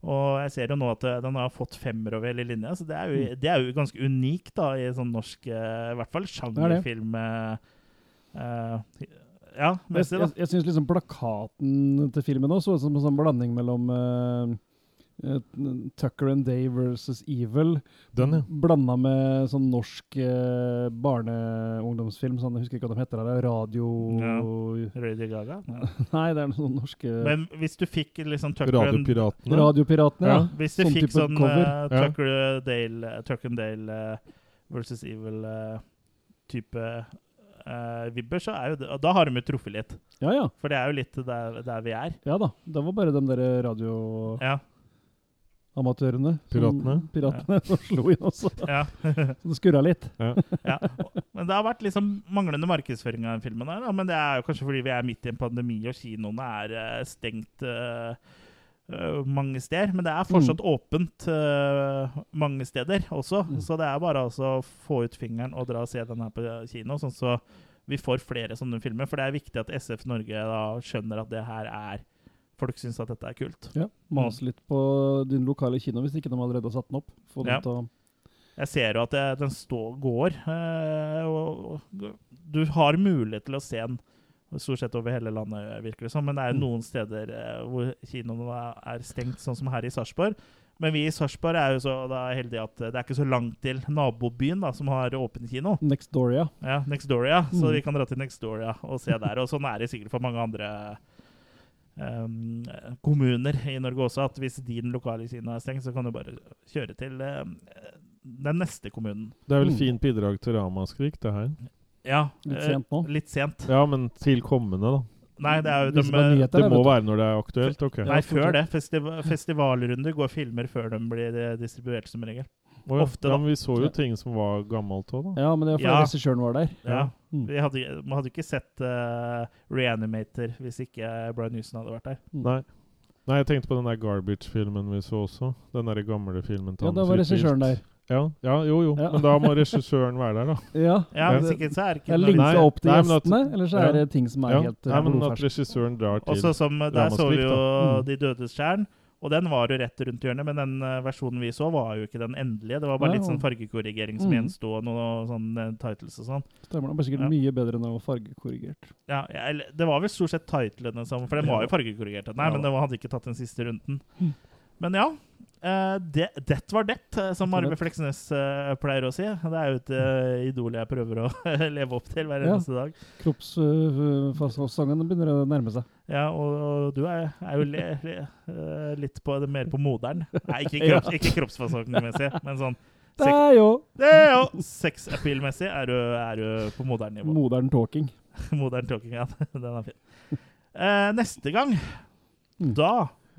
Og jeg ser jo nå at eh, den har fått femmer over hele linja, så det er jo, det er jo ganske unikt da, i sånn norsk eh, I hvert fall sjangerfilm. eh, ja, Jeg, messig, jeg, jeg syns liksom plakaten til filmen også som en sånn blanding mellom eh, Tucker and Day versus Evil. Den, ja. Blanda med sånn norsk eh, barne-ungdomsfilm. Sånn, jeg husker ikke hva de heter. Det er radio... Radio Gaga? Ja. (laughs) Nei, det er noen norske Men hvis du fikk liksom Tucker and- Radiopiratene. Radiopiratene, ja. Hvis du Sånn fikk sånn uh, Ja. Tucker Dale, Tucker and Dale uh, versus Evil-type vibber, så er jo det, og da har de jo truffet litt. Ja, ja. For det er jo litt der, der vi er. Ja da. Det var bare de der radio... Ja. Amatørene. som- Piratene. Piratene som slo inn også. (laughs) Ja. Så det skurra litt. Ja. ja. Men det har vært liksom manglende markedsføring av den filmen. her, da. Men det er jo kanskje fordi vi er midt i en pandemi og kinoene er eh, stengt uh, mange steder. Men det er fortsatt åpent uh, mange steder også. Så det er bare altså å få ut fingeren og dra og se den her på kino. sånn så vi får flere sånne filmer. For det er viktig at SF Norge da skjønner at det her er Folk syns at dette er kult. Ja, Mas litt på din lokale kino hvis ikke de allerede har satt den opp. Få den Ja. til å Jeg ser jo at det, den står, går. eh, og, og du har mulighet til å se den stort sett over hele landet, virker det som. Men det er jo noen steder eh, hvor kinoene er- er stengt, sånn som her i Sarpsborg. Men vi i Sarpsborg er jo så da heldige at det er ikke så langt til nabobyen, da, som har åpen kino. Nextdoria. Ja, Nextdoria. Så Mm. vi kan dra til Nextdoria og se der. Og sånn er det sikkert for mange andre um, kommuner i Norge også, at hvis din lokale kino er stengt, så kan du bare kjøre til um, den neste kommunen. Det er vel Mm. fint bidrag til Ramaskrik, det her. Ja, Litt eh, sent nå. Litt sent. Ja, men til kommende, da. Nei, det er jo de, det er nyheter, Det må være når det er aktuelt? Ok. Nei, før det. Festival, festivalrunder går filmer før de blir distribuert, som regel. Å ja. ofte, ja, da. men vi så jo Ja. ting som var gammelt òg, da. Ja, men det er fordi Ja. regissøren var der. Ja. Mm. Vi hadde, man hadde ikke sett uh, Reanimator hvis ikke Brian Newson hadde vært der. Nei. Nei, jeg tenkte på den der Garbage-filmen vi så også. Den der gamle filmen til Ja, da var regissøren der. Ja, ja, jo jo. Ja. Men da må regissøren være der, da. (laughs) Ja, Ja, Ja. Hvis ikke så er det ikke linka Nei, opp til nei, gjestene, at- eller så er det ting som er Ja. helt Nei, men at regissøren drar til Også som Der så vi jo da. Mm. De dødes tjern, og den var jo rett rundt hjørnet. Men den eh, versjonen vi så, var jo ikke den endelige. Det var bare Nei, litt sånn fargekorrigering som Mm. gjensto, og noen sånne titles og sånn. Stemmer, det var sikkert Ja. mye bedre enn det var fargekorrigert. Ja, det var vel stort sett titlene som For den var jo fargekorrigert, den her, Ja. men den hadde ikke tatt den siste runden. Mm. Men ja. Eh, det, det var det, eh, som Arve. Fleksnes uh, pleier å si. Det er jo et uh, idol jeg prøver å (laughs) leve opp til hver Ja. eneste dag. Kroppsfasongen begynner å nærme seg. Ja, og, og du er, er jo le, le, litt på mer på moderen. Nei, ikke, (laughs) Ja. kropps, ikke kroppsfasongmessig, men sånn Det er jo det er jo sex-appeal-messig er, du- er du på modern nivå. modern talking. (laughs) Modern talking, ja. Den er fin. Neste gang, Mm. da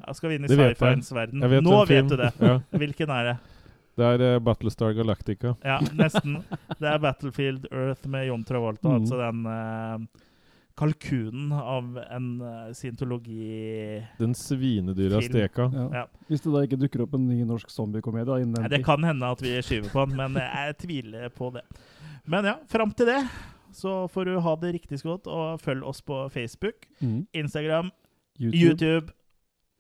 ja, skal vi inn i jeg. sci-fiens verden. Jeg vet Nå film. vet du det. Ja. Hvilken er det? Det er uh, Battlestar Galactica. Ja, nesten. Det er Battlefield Earth med John Travolta. Mm. Altså den uh, kalkunen av en uh, scientologi... Den svinedyra steka. Ja. Ja. Hvis det da ikke dukker opp en ny norsk zombiekomedie innen den det kan hende at vi skyver på den, men jeg tviler på det. Men ja, fram til det så får du ha det riktig så godt, og følg oss på Facebook, Mm. Instagram, YouTube. YouTube.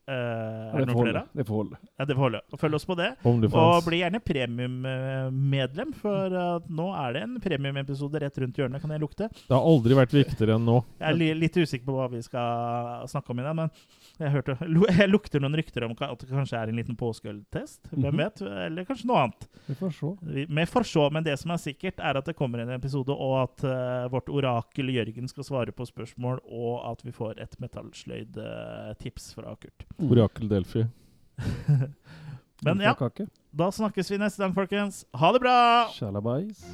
Eh, er det noen holde. flere? Det får holde. Ja, det får holde. Følg oss på det. Og bli gjerne premiummedlem, for uh, nå er det en premiumepisode rett rundt hjørnet, kan jeg lukte. Det har aldri vært viktigere enn nå. Jeg er li litt usikker på hva vi skal snakke om i dag, men jeg, hørte, jeg lukter noen rykter om at det kanskje er en liten påskeøltest. Hvem Mhm. vet? Eller kanskje noe annet. Vi får se. Vi får se, men det som er sikkert, er at det kommer en episode, og at uh, vårt orakel Jørgen skal svare på spørsmål, og at vi får et metallsløyd-tips fra Kurt. Orakel Delphi. (laughs) Men ja, da snakkes vi neste gang, folkens. Ha det bra! Shalabais.